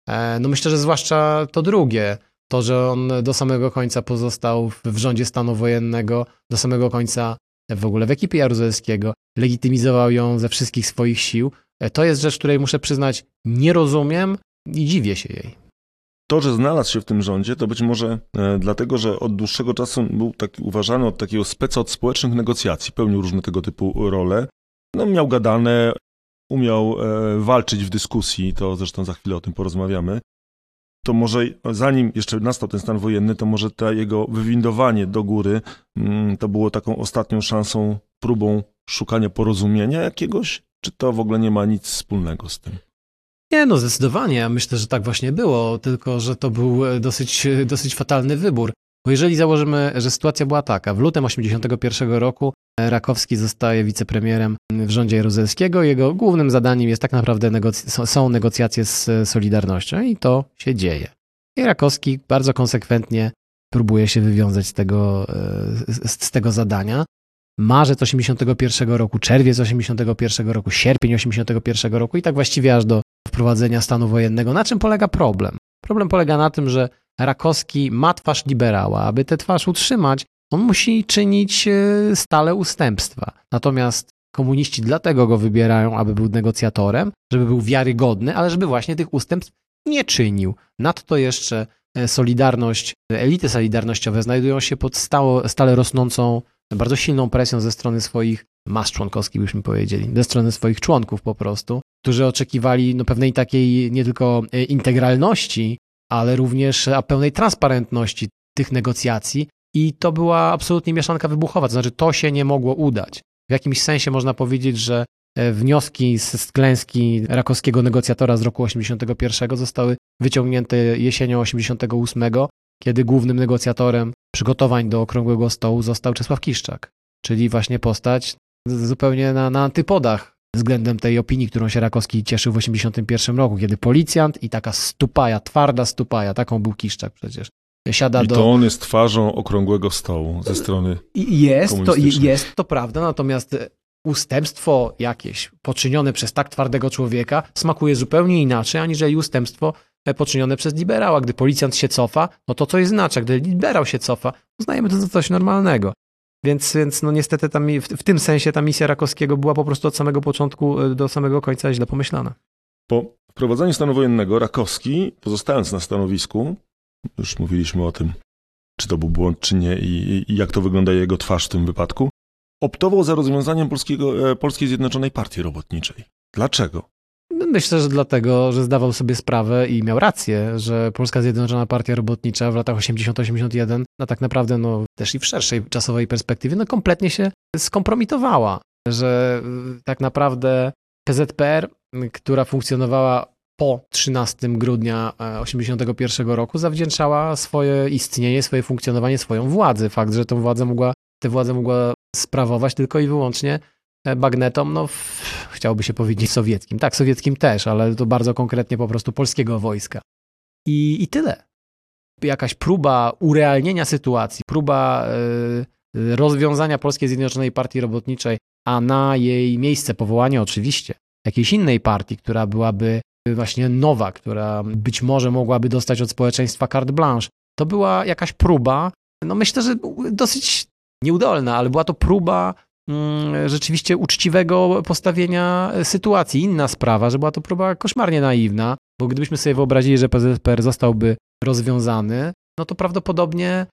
E, no myślę, że zwłaszcza to drugie, to, że on do samego końca pozostał w rządzie stanu wojennego, do samego końca w ogóle w ekipie Jaruzelskiego, legitymizował ją ze wszystkich swoich sił. To jest rzecz, której muszę przyznać, nie rozumiem i dziwię się jej. To, że znalazł się w tym rządzie, to być może e, dlatego, że od dłuższego czasu był taki uważany od takiego speca od społecznych negocjacji, pełnił różne tego typu role. No, miał gadane, umiał e, walczyć w dyskusji, to zresztą za chwilę o tym porozmawiamy. To może zanim jeszcze nastał ten stan wojenny, to może to jego wywindowanie do góry mm, to było taką ostatnią szansą, próbą szukania porozumienia jakiegoś, czy to w ogóle nie ma nic wspólnego z tym? Nie, no zdecydowanie. Myślę, że tak właśnie było, tylko że to był e, dosyć, e, dosyć fatalny wybór. Bo jeżeli założymy, że sytuacja była taka, w lutym 1981 roku e, Rakowski zostaje wicepremierem w rządzie jaruzelskiego, jego głównym zadaniem jest tak naprawdę negoc są negocjacje z Solidarnością i to się dzieje. I Rakowski bardzo konsekwentnie próbuje się wywiązać z tego, z, z tego zadania. Marzec 81 roku, czerwiec 81 roku, sierpień 81 roku i tak właściwie aż do wprowadzenia stanu wojennego. Na czym polega problem? Problem polega na tym, że Rakowski ma twarz liberała. Aby tę twarz utrzymać, on musi czynić e, stale ustępstwa. Natomiast komuniści dlatego go wybierają, aby był negocjatorem, żeby był wiarygodny, ale żeby właśnie tych ustępstw nie czynił. Nadto jeszcze e, Solidarność, elity solidarnościowe znajdują się pod stało, stale rosnącą, bardzo silną presją ze strony swoich mas członkowskich, byśmy powiedzieli, ze strony swoich członków po prostu, którzy oczekiwali no, pewnej takiej nie tylko e, integralności, ale również pełnej transparentności tych negocjacji i to była absolutnie mieszanka wybuchowa, to znaczy to się nie mogło udać. W jakimś sensie można powiedzieć, że e, wnioski z klęski rakowskiego negocjatora z roku 81 zostały wyciągnięte jesienią 88, kiedy głównym negocjatorem przygotowań do okrągłego stołu został Czesław Kiszczak, czyli właśnie postać zupełnie na, na antypodach względem tej opinii, którą się Rakowski cieszył w 81 roku, kiedy policjant i taka stupaja, twarda stupaja, taką był Kiszczak przecież, siada I do... to on jest twarzą okrągłego stołu ze strony Jest to, jest to prawda, natomiast ustępstwo jakieś poczynione przez tak twardego człowieka smakuje zupełnie inaczej, aniżeli ustępstwo poczynione przez liberała. Gdy policjant się cofa, no to co jest znaczy? Gdy liberał się cofa, uznajemy to za coś normalnego. Więc, więc no niestety tam, w, w tym sensie ta misja Rakowskiego była po prostu od samego początku e, do samego końca źle pomyślana. Po wprowadzeniu stanu wojennego Rakowski, pozostając na stanowisku, już mówiliśmy o tym, czy to był błąd, czy nie i, i jak to wygląda jego twarz w tym wypadku, optował za rozwiązaniem Polskiego, e, Polskiej Zjednoczonej Partii Robotniczej. Dlaczego? Myślę, że dlatego, że zdawał sobie sprawę i miał rację, że Polska Zjednoczona Partia Robotnicza w latach 80-81, no tak naprawdę no, też i w szerszej czasowej perspektywie, no kompletnie się skompromitowała. Że y, tak naprawdę PZPR, która funkcjonowała po 13 grudnia 81 e, roku, zawdzięczała swoje istnienie, swoje funkcjonowanie, swoją władzę. Fakt, że tę władzę mogła, tę władzę mogła sprawować tylko i wyłącznie e, bagnetom, no chciałoby się powiedzieć sowieckim. Tak, sowieckim też, ale to bardzo konkretnie po prostu polskiego wojska. I, i tyle. Jakaś próba urealnienia sytuacji, próba y, rozwiązania Polskiej Zjednoczonej Partii Robotniczej, a na jej miejsce powołanie oczywiście jakiejś innej partii, która byłaby właśnie nowa, która być może mogłaby dostać od społeczeństwa carte blanche. To była jakaś próba, no myślę, że dosyć nieudolna, ale była to próba rzeczywiście uczciwego postawienia sytuacji. Inna sprawa, że była to próba koszmarnie naiwna, bo gdybyśmy sobie wyobrazili, że PZPR zostałby rozwiązany, no to prawdopodobnie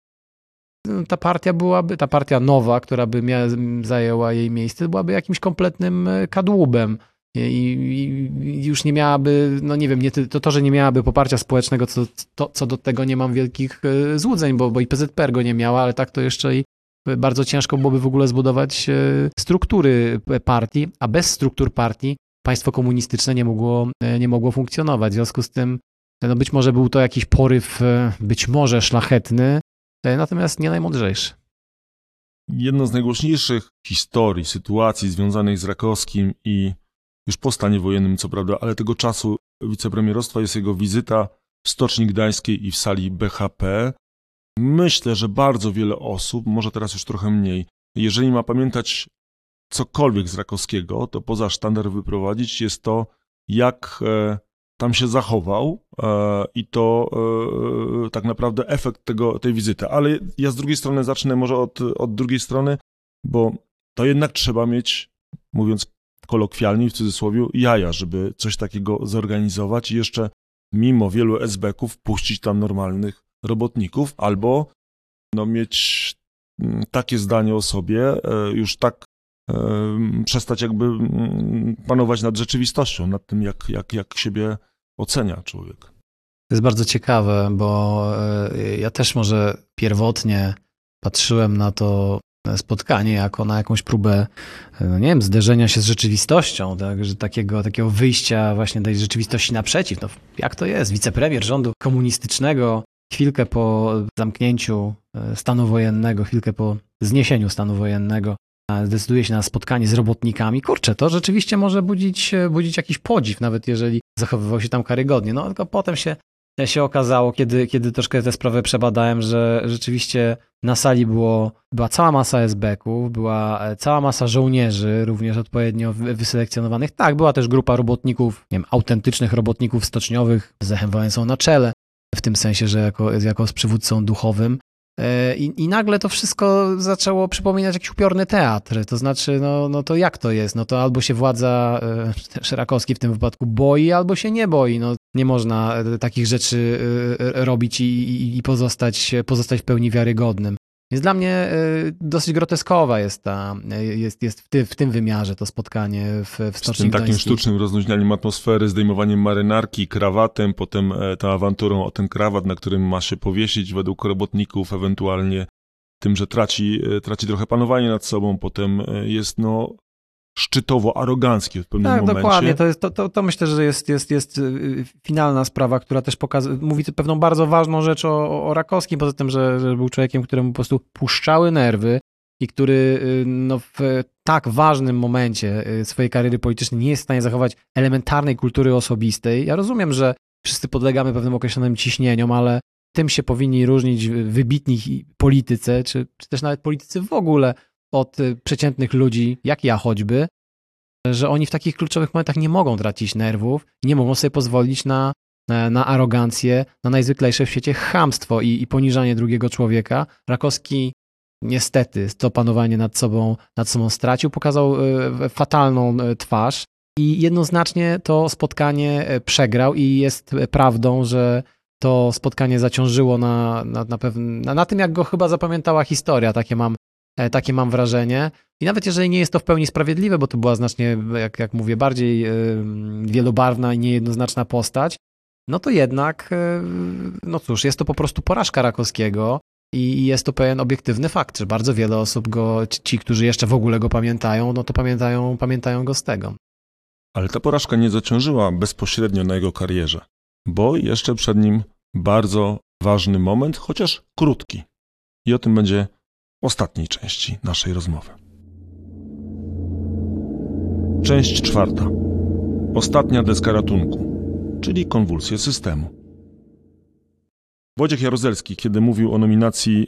mm, ta partia byłaby, ta partia nowa, która by miała, zajęła jej miejsce, byłaby jakimś kompletnym e, kadłubem. I, i, już nie miałaby, no nie wiem, nie, to, to, że nie miałaby poparcia społecznego, co, to, co do tego nie mam wielkich e, złudzeń, bo, bo i PZPR go nie miała, ale tak to jeszcze i bardzo ciężko byłoby w ogóle zbudować e, struktury partii, a bez struktur partii państwo komunistyczne nie mogło, e, nie mogło funkcjonować. W związku z tym, no być może był to jakiś poryw, e, być może szlachetny, natomiast nie najmądrzejszy. Jedną z najgłośniejszych historii, sytuacji związanych z Rakowskim i już po stanie wojennym, co prawda, ale tego czasu wicepremierostwa jest jego wizyta w Stoczni Gdańskiej i w sali BHP, Myślę, że bardzo wiele osób, może teraz już trochę mniej, jeżeli ma pamiętać cokolwiek z Rakowskiego, to poza sztandar wyprowadzić jest to, jak e, tam się zachował e, i to e, tak naprawdę efekt tego, tej wizyty. Ale ja z drugiej strony zacznę może od, od drugiej strony, bo to jednak trzeba mieć, mówiąc kolokwialnie w cudzysłowie, jaja, żeby coś takiego zorganizować i jeszcze mimo wielu SB-ków puścić tam normalnych robotników albo no, mieć mm, takie zdanie o sobie, e, już tak przestać jakby mm, panować nad rzeczywistością, nad tym, jak, jak, jak siebie ocenia człowiek. To jest bardzo ciekawe, bo e, ja też może pierwotnie patrzyłem na to spotkanie jako na jakąś próbę, e, no nie wiem, zderzenia się z rzeczywistością, tak, że takiego, takiego wyjścia właśnie tej rzeczywistości naprzeciw. No, jak to jest? Wicepremier rządu komunistycznego chwilkę po zamknięciu e, stanu wojennego, chwilkę po zniesieniu stanu wojennego, zdecyduje się na spotkanie z robotnikami. Kurczę, to rzeczywiście może budzić, budzić jakiś podziw, nawet jeżeli zachowywał się tam karygodnie. No tylko potem się się okazało, kiedy, kiedy troszkę tę sprawę przebadałem, że rzeczywiście na sali było, była cała masa SB-ków, była e, cała masa żołnierzy, również odpowiednio wyselekcjonowanych. Tak, była też grupa robotników, nie wiem, autentycznych robotników stoczniowych z Lechem Wałęsą na czele, w tym sensie, że jako, jako z przywódcą duchowym. E, I, I, nagle to wszystko zaczęło przypominać jakiś upiorny teatr. To znaczy, no, no to jak to jest? No to albo się władza e, [laughs] Szerakowski w tym wypadku boi, albo się nie boi. No, nie można e, takich rzeczy robić i, i, i pozostać, pozostać w pełni wiarygodnym. Więc dla mnie dosyć groteskowa jest, ta, jest, jest w, ty, w tym wymiarze to spotkanie w, w Stoczni Z tym takim sztucznym rozluźnianiem atmosfery, zdejmowaniem marynarki, krawatem, potem tą awanturą o ten krawat, na którym ma się powiesić według robotników, ewentualnie tym, że traci, traci trochę panowanie nad sobą, potem jest no szczytowo aroganckie w pewnym tak, momencie. Tak, dokładnie. To, jest, to, to, to, myślę, że jest, jest, jest y, finalna sprawa, która też pokazuje, mówi pewną bardzo ważną rzecz o, o Rakowskim, poza tym, że, że był człowiekiem, któremu po prostu puszczały nerwy i który y, no, w tak ważnym momencie y, swojej kariery politycznej nie jest w stanie zachować elementarnej kultury osobistej. Ja rozumiem, że wszyscy podlegamy pewnym określonym ciśnieniom, ale tym się powinni różnić wybitni politycy, czy, czy też nawet politycy w ogóle od y, przeciętnych ludzi, jak ja choćby, że oni w takich kluczowych momentach nie mogą tracić nerwów, nie mogą sobie pozwolić na, na, arogancję, na najzwyklejsze w świecie chamstwo i, i poniżanie drugiego człowieka. Rakowski niestety to panowanie nad sobą, nad sobą stracił, pokazał y, fatalną y, twarz i jednoznacznie to spotkanie przegrał i jest prawdą, że to spotkanie zaciążyło na, na, na, pewnym, na, na tym, jak go chyba zapamiętała historia. Takie mam takie mam wrażenie. I nawet jeżeli nie jest to w pełni sprawiedliwe, bo to była znacznie, jak, jak mówię, bardziej e, wielobarwna i niejednoznaczna postać, no to jednak, e, no cóż, jest to po prostu porażka Rakowskiego i jest to pewien obiektywny fakt, że bardzo wiele osób go, ci, którzy jeszcze w ogóle go pamiętają, no to pamiętają, pamiętają go z tego. Ale ta porażka nie zaciążyła bezpośrednio na jego karierze, bo jeszcze przed nim bardzo ważny moment, chociaż krótki. I o tym będzie ostatniej części naszej rozmowy. Część czwarta. Ostatnia deska ratunku, czyli konwulsje systemu. Wojciech Jaruzelski, kiedy mówił o nominacji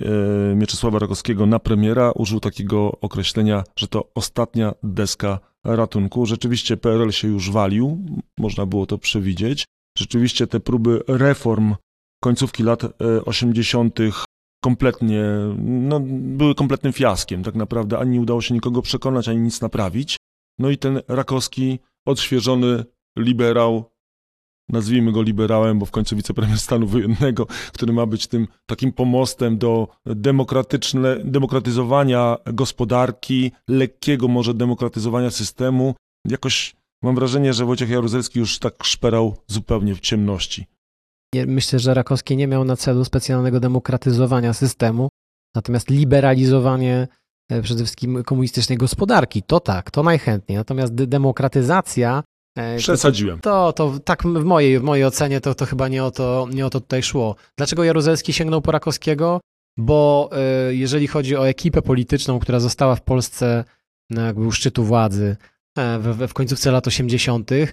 e, Mieczysława Rakowskiego na premiera, użył takiego określenia, że to ostatnia deska ratunku. Rzeczywiście PRL się już walił, można było to przewidzieć. Rzeczywiście te próby reform końcówki lat 80 kompletnie, no, były kompletnym fiaskiem. Tak naprawdę ani nie udało się nikogo przekonać, ani nic naprawić. No i ten Rakowski, odświeżony liberał, nazwijmy go liberałem, bo w końcu wicepremier stanu wojennego, który ma być tym takim pomostem do demokratyczne, demokratyzowania gospodarki, lekkiego może demokratyzowania systemu. Jakoś mam wrażenie, że Wojciech Jaruzelski już tak szperał zupełnie w ciemności. Myślę, że Rakowski nie miał na celu specjalnego demokratyzowania systemu, natomiast liberalizowanie e, przede wszystkim komunistycznej gospodarki. To tak, to najchętniej. Natomiast demokratyzacja. E, Przesadziłem. To, to, tak w mojej, w mojej ocenie to, to chyba nie o to, nie o to tutaj szło. Dlaczego Jaruzelski sięgnął po Rakowskiego? Bo e, jeżeli chodzi o ekipę polityczną, która została w Polsce no, jakby u szczytu władzy w, w końcówce lat 80., E,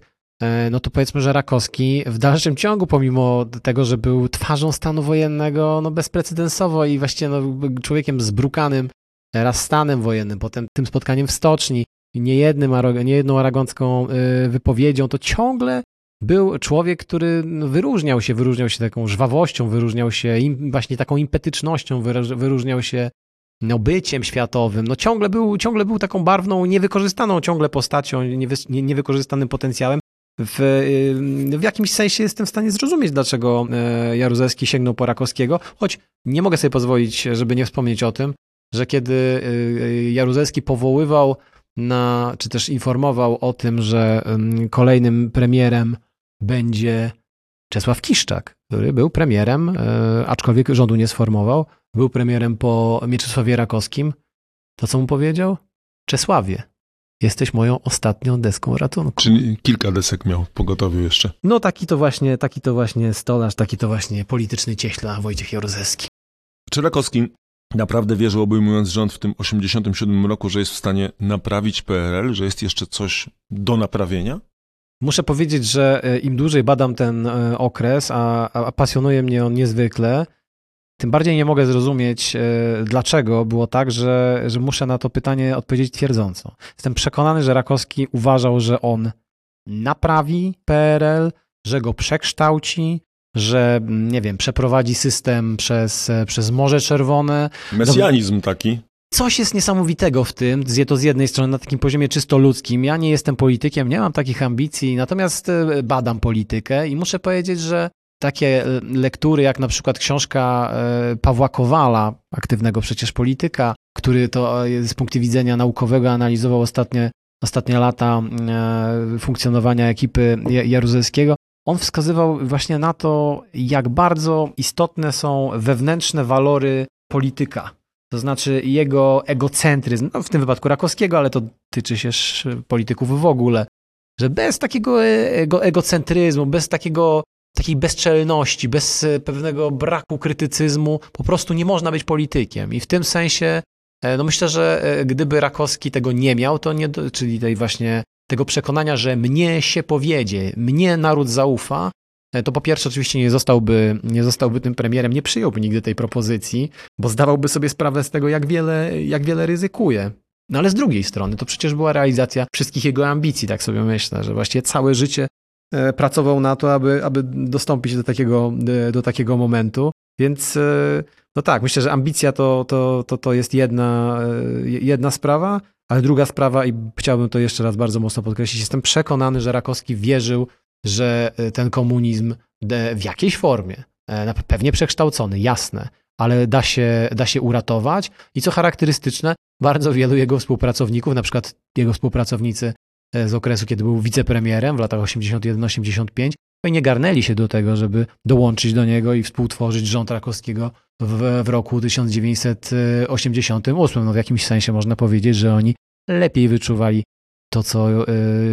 no to powiedzmy, że Rakowski w dalszym ciągu, pomimo tego, że był twarzą stanu wojennego, no bezprecedensowo i właściwie no, człowiekiem zbrukanym raz stanem wojennym, potem tym spotkaniem w stoczni, niejednym, niejedną aragoncką e, wypowiedzią, to ciągle był człowiek, który no, wyróżniał się, wyróżniał się taką żwawością, wyróżniał się im, właśnie taką impetycznością, wyróżniał się no, byciem światowym, no ciągle był, ciągle był taką barwną, niewykorzystaną ciągle postacią, niewy, nie, niewykorzystanym potencjałem. W, y, w jakimś sensie jestem w stanie zrozumieć, dlaczego e, Jaruzelski sięgnął po Rakowskiego, choć nie mogę sobie pozwolić, żeby nie wspomnieć o tym, że kiedy y, Jaruzelski powoływał na, czy też informował o tym, że kolejnym premierem będzie Czesław Kiszczak, który był premierem, e, aczkolwiek rządu nie sformował, był premierem po Mieczysławie Rakowskim, to co mu powiedział? Czesławie, jesteś moją ostatnią deską ratunku. Czyli kilka desek miał w pogotowiu jeszcze. No taki to właśnie, taki to właśnie stolarz, taki to właśnie polityczny cieśla Wojciech Jaruzelski. Czy Rakowski naprawdę wierzył, obejmując rząd w tym 87 roku, że jest w stanie naprawić PRL, że jest jeszcze coś do naprawienia? Muszę powiedzieć, że e, im dłużej badam ten e, okres, a, a pasjonuje mnie on niezwykle, tym bardziej nie mogę zrozumieć, e, dlaczego było tak, że, że muszę na to pytanie odpowiedzieć twierdząco. Jestem przekonany, że Rakowski uważał, że on naprawi PRL, że go przekształci, że, nie wiem, przeprowadzi system przez, przez Morze Czerwone. Mesjanizm taki. Coś jest niesamowitego w tym, to z jednej strony na takim poziomie czysto ludzkim. Ja nie jestem politykiem, nie mam takich ambicji, natomiast e, badam politykę i muszę powiedzieć, że takie e, lektury, jak na przykład książka e, Pawła Kowala, aktywnego przecież polityka, który to z punktu widzenia naukowego analizował ostatnie, ostatnie lata funkcjonowania ekipy Jaruzelskiego, on wskazywał właśnie na to, jak bardzo istotne są wewnętrzne walory polityka to znaczy jego egocentryzm, no w tym wypadku Rakowskiego, ale to tyczy się polityków w ogóle, że bez takiego ego, egocentryzmu, bez takiego, takiej bezczelności, bez pewnego braku krytycyzmu, po prostu nie można być politykiem. I w tym sensie, e, no myślę, że e, gdyby Rakowski tego nie miał, to nie, czyli tej właśnie tego przekonania, że mnie się powiedzie, mnie naród zaufa, E, to po pierwsze oczywiście nie zostałby, nie zostałby tym premierem, nie przyjąłby nigdy tej propozycji, bo zdawałby sobie sprawę z tego, jak wiele, jak wiele ryzykuje. No ale z drugiej strony to przecież była realizacja wszystkich jego ambicji, tak sobie myślę, że właściwie całe życie e, pracował na to, aby, aby dostąpić do takiego, do takiego momentu. Więc e, no tak, myślę, że ambicja to, to, to, to jest jedna, jedna sprawa, ale druga sprawa, i chciałbym to jeszcze raz bardzo mocno podkreślić, jestem przekonany, że Rakowski wierzył że e, ten komunizm w jakiejś formie, e, pewnie przekształcony, jasne, ale da się, da się uratować. I co charakterystyczne, bardzo wielu jego współpracowników, na przykład jego współpracownicy e, z okresu, kiedy był wicepremierem w latach 81-85, nie garnęli się do tego, żeby dołączyć do niego i współtworzyć rząd Rakowskiego w, w roku 1988. No w jakimś sensie można powiedzieć, że oni lepiej wyczuwali to, co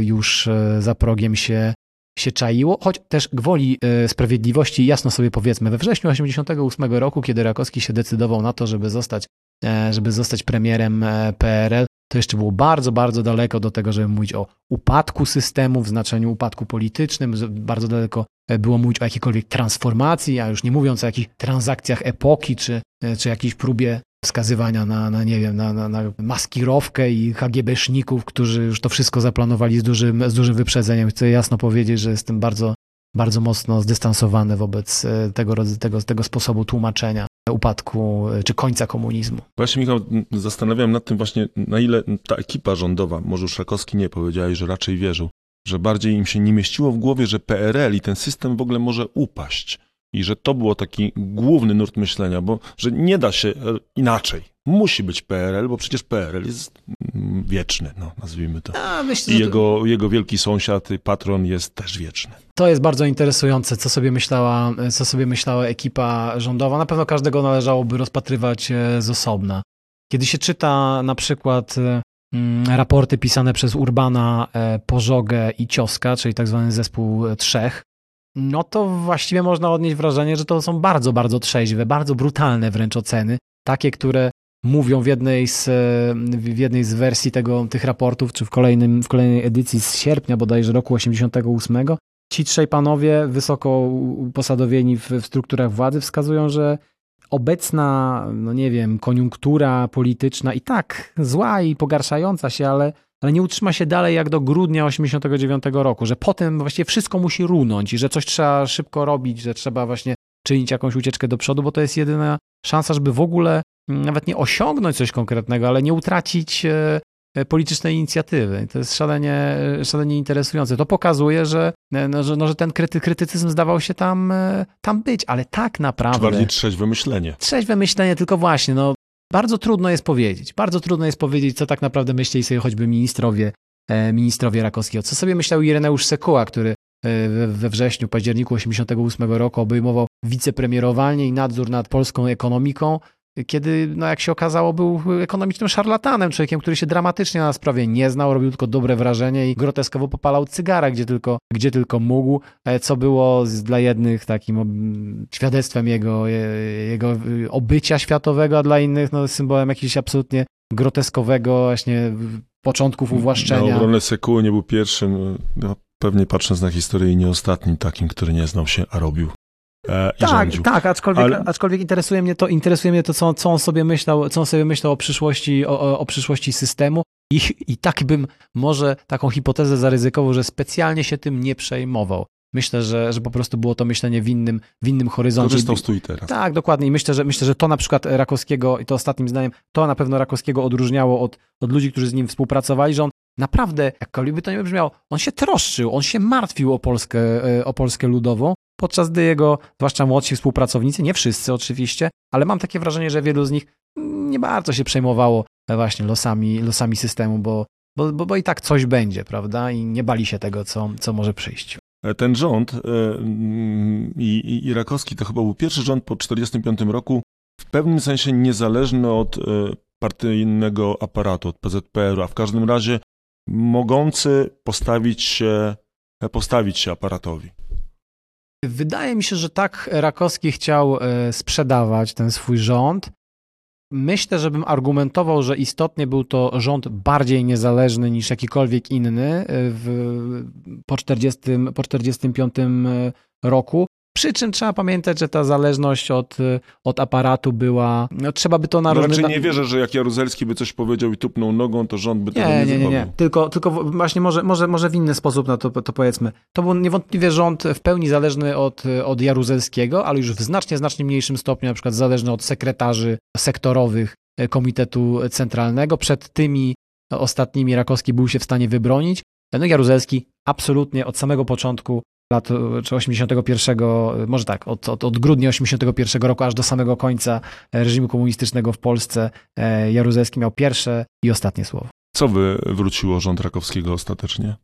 już za progiem się się czaiło, choć też gwoli e, sprawiedliwości jasno sobie powiedzmy, we wrześniu 1988 roku, kiedy Rakowski się decydował na to, żeby zostać, e, żeby zostać premierem e, PRL, to jeszcze było bardzo, bardzo daleko do tego, żeby mówić o upadku systemu w znaczeniu upadku politycznym, bardzo daleko było mówić o jakiejkolwiek transformacji, a już nie mówiąc o jakichś transakcjach epoki, czy, czy jakiejś próbie wskazywania na, na nie wiem, na, na, na maskirowkę i HGB-szników, którzy już to wszystko zaplanowali z dużym, z dużym wyprzedzeniem. Chcę jasno powiedzieć, że jestem bardzo, bardzo mocno zdystansowany wobec e, tego, tego, tego sposobu tłumaczenia upadku e, czy końca komunizmu. Właśnie Michał, zastanawiam nad tym właśnie, na ile ta ekipa rządowa, może już Rakowski nie powiedziałeś, że raczej wierzył, że bardziej im się nie mieściło w głowie, że PRL i ten system w ogóle może upaść i że to było taki główny nurt myślenia, bo że nie da się e, inaczej. Musi być PRL, bo przecież PRL jest mm, wieczny, no, nazwijmy to. A, myślę, I jego, to... jego wielki sąsiad, patron jest też wieczny. To jest bardzo interesujące, co sobie, myślała, co sobie myślała ekipa rządowa. Na pewno każdego należałoby rozpatrywać e, z osobna. Kiedy się czyta na przykład mm, raporty pisane przez Urbana, Pożogę i Cioska, czyli tak zwany zespół trzech, no to właściwie można odnieść wrażenie, że to są bardzo, bardzo trzeźwe, bardzo brutalne wręcz oceny. Takie, które mówią w jednej z, w jednej z wersji tego, tych raportów, czy w, kolejnym, w kolejnej edycji z sierpnia bodajże roku 88, ci trzej panowie wysoko uposadowieni w, w strukturach władzy wskazują, że obecna, no nie wiem, koniunktura polityczna i tak zła i pogarszająca się, ale ale nie utrzyma się dalej jak do grudnia 89 roku, że potem właściwie wszystko musi runąć i że coś trzeba szybko robić, że trzeba właśnie czynić jakąś ucieczkę do przodu, bo to jest jedyna szansa, żeby w ogóle mm, nawet nie osiągnąć coś konkretnego, ale nie utracić e, e, politycznej inicjatywy. To jest szalenie, szalenie interesujące. To pokazuje, że, no, że, no, że ten kryty, krytycyzm zdawał się tam, tam być, ale tak naprawdę... Czy bardziej trzeźwe myślenie. Trzeźwe myślenie, tylko właśnie, no, bardzo trudno jest powiedzieć. Bardzo trudno jest powiedzieć, co tak naprawdę myśleli sobie choćby ministrowie, ministrowie Rakowskiego. Co sobie myślał Ireneusz Sekuła, który we wrześniu, październiku 1988 roku obejmował wicepremierowalnie i nadzór nad polską ekonomiką, kiedy, no jak się okazało, był ekonomicznym szarlatanem, człowiekiem, który się dramatycznie na sprawie nie znał, robił tylko dobre wrażenie i groteskowo popalał cygara, gdzie tylko, gdzie tylko mógł, e, co było dla jednych takim świadectwem jego, jego obycia światowego, a dla innych no, symbolem jakiegoś absolutnie groteskowego właśnie początków uwłaszczenia. Na obronę Sekuły nie był pierwszym, no, pewnie patrząc na historię nie ostatnim takim, który nie znał się, a robił. E, tak, rządził. tak, aczkolwiek, Ale... aczkolwiek interesuje mnie to, interesuje mnie to co, co, on sobie myślał, co on sobie myślał o przyszłości, o, o, o przyszłości systemu. I, I tak bym może taką hipotezę zaryzykował, że specjalnie się tym nie przejmował. Myślę, że, że po prostu było to myślenie w innym, w innym horyzoncie. Korzystał z tu i teraz. Tak, dokładnie. I myślę, że, myślę, że to na przykład Rakowskiego, i to ostatnim zdaniem, to na pewno Rakowskiego odróżniało od, od ludzi, którzy z nim współpracowali, że on naprawdę, jakkolwiek by to nie brzmiało, on się troszczył, on się martwił o Polskę, e, o Polskę Ludową, podczas gdy jego, zwłaszcza młodsi współpracownicy, nie wszyscy oczywiście, ale mam takie wrażenie, że wielu z nich nie bardzo się przejmowało właśnie losami, losami systemu, bo, bo, bo, bo i tak coś będzie, prawda? I nie bali się tego, co, co może przyjść. E, ten rząd e, i, i Rakowski to chyba był pierwszy rząd po 1945 roku, w pewnym sensie niezależny od partyjnego aparatu, od PZPR-u, a w każdym razie mogący postawić się, postawić się aparatowi. Wydaje mi się, że tak Rakowski chciał e, sprzedawać ten swój rząd. Myślę, żebym argumentował, że istotnie był to rząd bardziej niezależny niż jakikolwiek inny e, w, po 1945 po 45 roku. Przy czym trzeba pamiętać, że ta zależność od, od aparatu była, no, trzeba by to na no, Raczej nie wierzę, że jak Jaruzelski by coś powiedział i tupnął nogą, to rząd by nie, tego nie Nie, nie, nie, tylko, tylko właśnie może, może, może w inny sposób na to, to powiedzmy. To był niewątpliwie rząd w pełni zależny od, od Jaruzelskiego, ale już w znacznie, znacznie mniejszym stopniu, na przykład zależny od sekretarzy sektorowych Komitetu Centralnego. Przed tymi ostatnimi Rakowski był się w stanie wybronić. No Jaruzelski absolutnie od samego początku lat czy 81, może tak, od, od, od grudnia 81 roku aż do samego końca reżimu komunistycznego w Polsce e, Jaruzelski miał pierwsze i ostatnie słowo. Co wywróciło rząd Rakowskiego ostatecznie?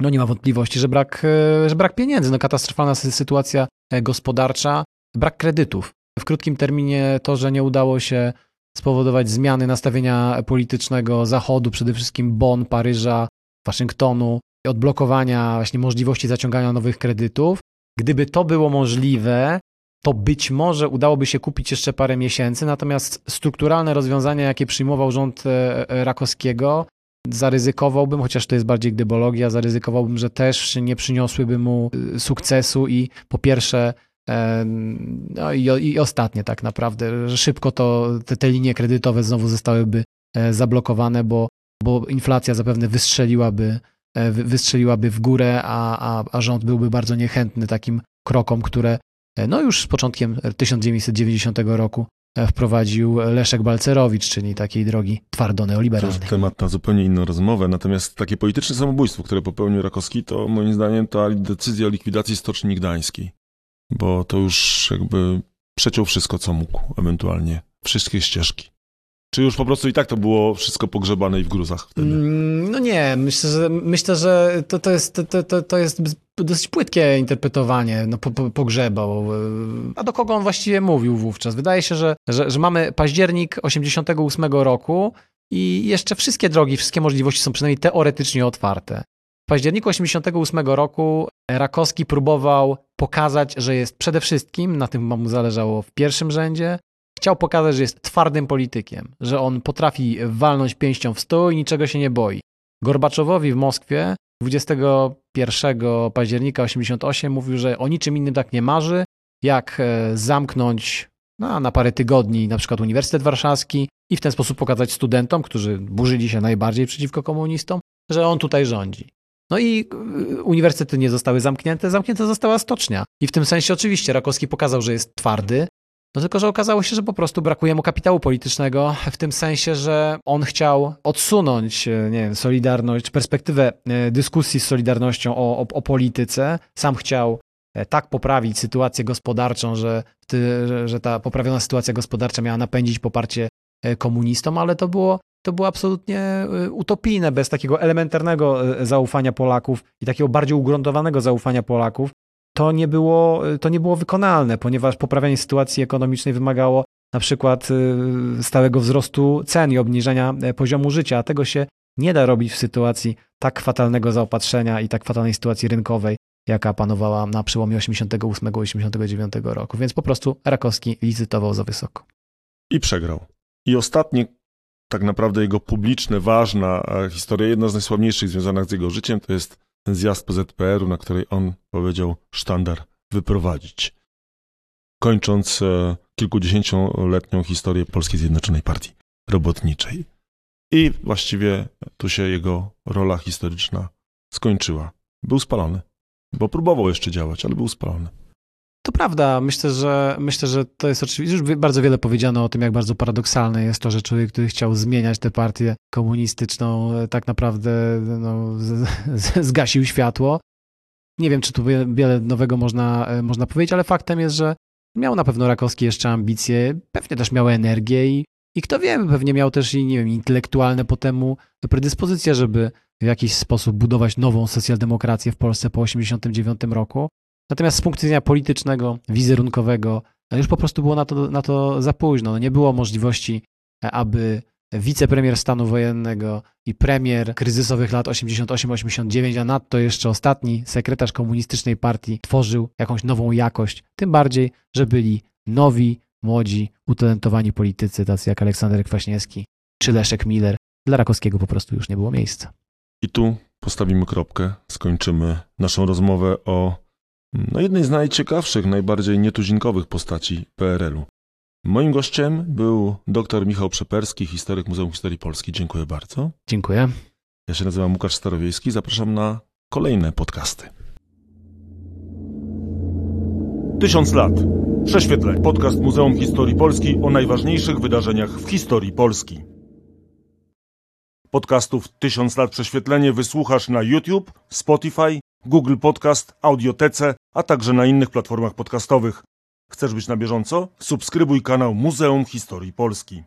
No nie ma wątpliwości, że brak, e, że brak pieniędzy, no katastrofalna sytuacja e, gospodarcza, brak kredytów. W krótkim terminie to, że nie udało się spowodować zmiany nastawienia politycznego Zachodu, przede wszystkim Bonn, Paryża, Waszyngtonu, odblokowania właśnie możliwości zaciągania nowych kredytów. Gdyby to było możliwe, to być może udałoby się kupić jeszcze parę miesięcy, natomiast strukturalne rozwiązania, jakie przyjmował rząd e, e, Rakowskiego, zaryzykowałbym, chociaż to jest bardziej gdybologia, zaryzykowałbym, że też nie przyniosłyby mu e, sukcesu i po pierwsze no i, i ostatnie tak naprawdę, że szybko to te, te linie kredytowe znowu zostałyby zablokowane, bo, bo inflacja zapewne wystrzeliłaby wystrzeliłaby w górę, a, a, a rząd byłby bardzo niechętny takim krokom, które e, no już z początkiem 1990 roku e, wprowadził Leszek Balcerowicz, czyli takiej drogi twardo neoliberalnej. To temat na zupełnie inną rozmowę, natomiast takie polityczne samobójstwo, które popełnił Rakowski, to moim zdaniem to decyzja o likwidacji Stoczni Gdańskiej, bo to już jakby przeciął wszystko, co mógł, ewentualnie wszystkie ścieżki. Czy już po prostu i tak to było wszystko pogrzebane i w gruzach wtedy? Mm, no nie, myślę, że, myślę, że to, to, jest, to, to, to jest dosyć płytkie interpretowanie, no po, po, pogrzebał. A do kogo on właściwie mówił wówczas? Wydaje się, że, że, że mamy październik 88 roku i jeszcze wszystkie drogi, wszystkie możliwości są przynajmniej teoretycznie otwarte. W październiku 88 roku Rakowski próbował pokazać, że jest przede wszystkim, na tym mu zależało w pierwszym rzędzie, Chciał pokazać, że jest twardym politykiem, że on potrafi walnąć pięścią w stół i niczego się nie boi. Gorbaczowowi w Moskwie 21 października 88 mówił, że o niczym innym tak nie marzy, jak e, zamknąć no, na parę tygodni na przykład Uniwersytet Warszawski i w ten sposób pokazać studentom, którzy burzyli się najbardziej przeciwko komunistom, że on tutaj rządzi. No i y, uniwersytety nie zostały zamknięte, zamknięta została stocznia. I w tym sensie oczywiście Rakowski pokazał, że jest twardy, no tylko, że okazało się, że po prostu brakuje mu kapitału politycznego, w tym sensie, że on chciał odsunąć, e, nie wiem, Solidarność, perspektywę e, dyskusji z Solidarnością o, o, o polityce. Sam chciał e, tak poprawić sytuację gospodarczą, że, że ta poprawiona sytuacja gospodarcza miała napędzić poparcie komunistom, ale to było, to było absolutnie utopijne, bez takiego elementarnego zaufania Polaków i takiego bardziej ugruntowanego zaufania Polaków to nie było, to nie było wykonalne, ponieważ poprawianie sytuacji ekonomicznej wymagało na przykład y, stałego wzrostu cen i obniżenia e, poziomu życia, a tego się nie da robić w sytuacji tak fatalnego zaopatrzenia i tak fatalnej sytuacji rynkowej, jaka panowała na przełomie 88 i 89 roku. Więc po prostu Rakowski licytował za wysoko. I przegrał. I ostatnie, tak naprawdę jego publiczne, ważna historia, jedna z najsławniejszych związanych z jego życiem, to jest zjazd PZPR-u, na której on powiedział sztandar wyprowadzić. Kończąc e, kilkudziesięcioletnią historię Polskiej Zjednoczonej Partii Robotniczej. I właściwie tu się jego rola historyczna skończyła. Był spalony, bo próbował jeszcze działać, ale był spalony. Prawda. Myślę, że myślę, że to jest oczywiście. Już bardzo wiele powiedziano o tym, jak bardzo paradoksalne jest to, że człowiek, który chciał zmieniać tę partię komunistyczną, tak naprawdę no, z, z, [laughs] zgasił światło. Nie wiem, czy tu wiele nowego można, można powiedzieć, ale faktem jest, że miał na pewno Rakowski jeszcze ambicje, pewnie też miał energię i, i kto wie, pewnie miał też i nie wiem, intelektualne potemu predyspozycje, żeby w jakiś sposób budować nową socjaldemokrację w Polsce po 1989 roku. Natomiast z punktu widzenia politycznego, wizerunkowego, no już po prostu było na to, na to za późno. No nie było możliwości, e, aby wicepremier stanu wojennego i premier kryzysowych lat 88-89, a nadto jeszcze ostatni sekretarz komunistycznej partii tworzył jakąś nową jakość. Tym bardziej, że byli nowi, młodzi, utalentowani politycy, tacy jak Aleksander Kwaśniewski czy Leszek Miller. Dla Rakowskiego po prostu już nie było miejsca. I tu postawimy kropkę, skończymy naszą rozmowę o no, jednej z najciekawszych, najbardziej nietuzinkowych postaci PRL-u. Moim gościem był dr Michał Przeperski, historyk Muzeum Historii Polski. Dziękuję bardzo. Dziękuję. Ja się nazywam Łukasz Starowiejski. Zapraszam na kolejne podcasty. Tysiąc lat. Prześwietleń. Podcast Muzeum Historii Polski o najważniejszych wydarzeniach w historii Polski. Podcastów Tysiąc lat prześwietlenie wysłuchasz na YouTube, Spotify, Google Podcast, Audiotece, a także na innych platformach podcastowych. Chcesz być na bieżąco? Subskrybuj kanał Muzeum Historii Polski.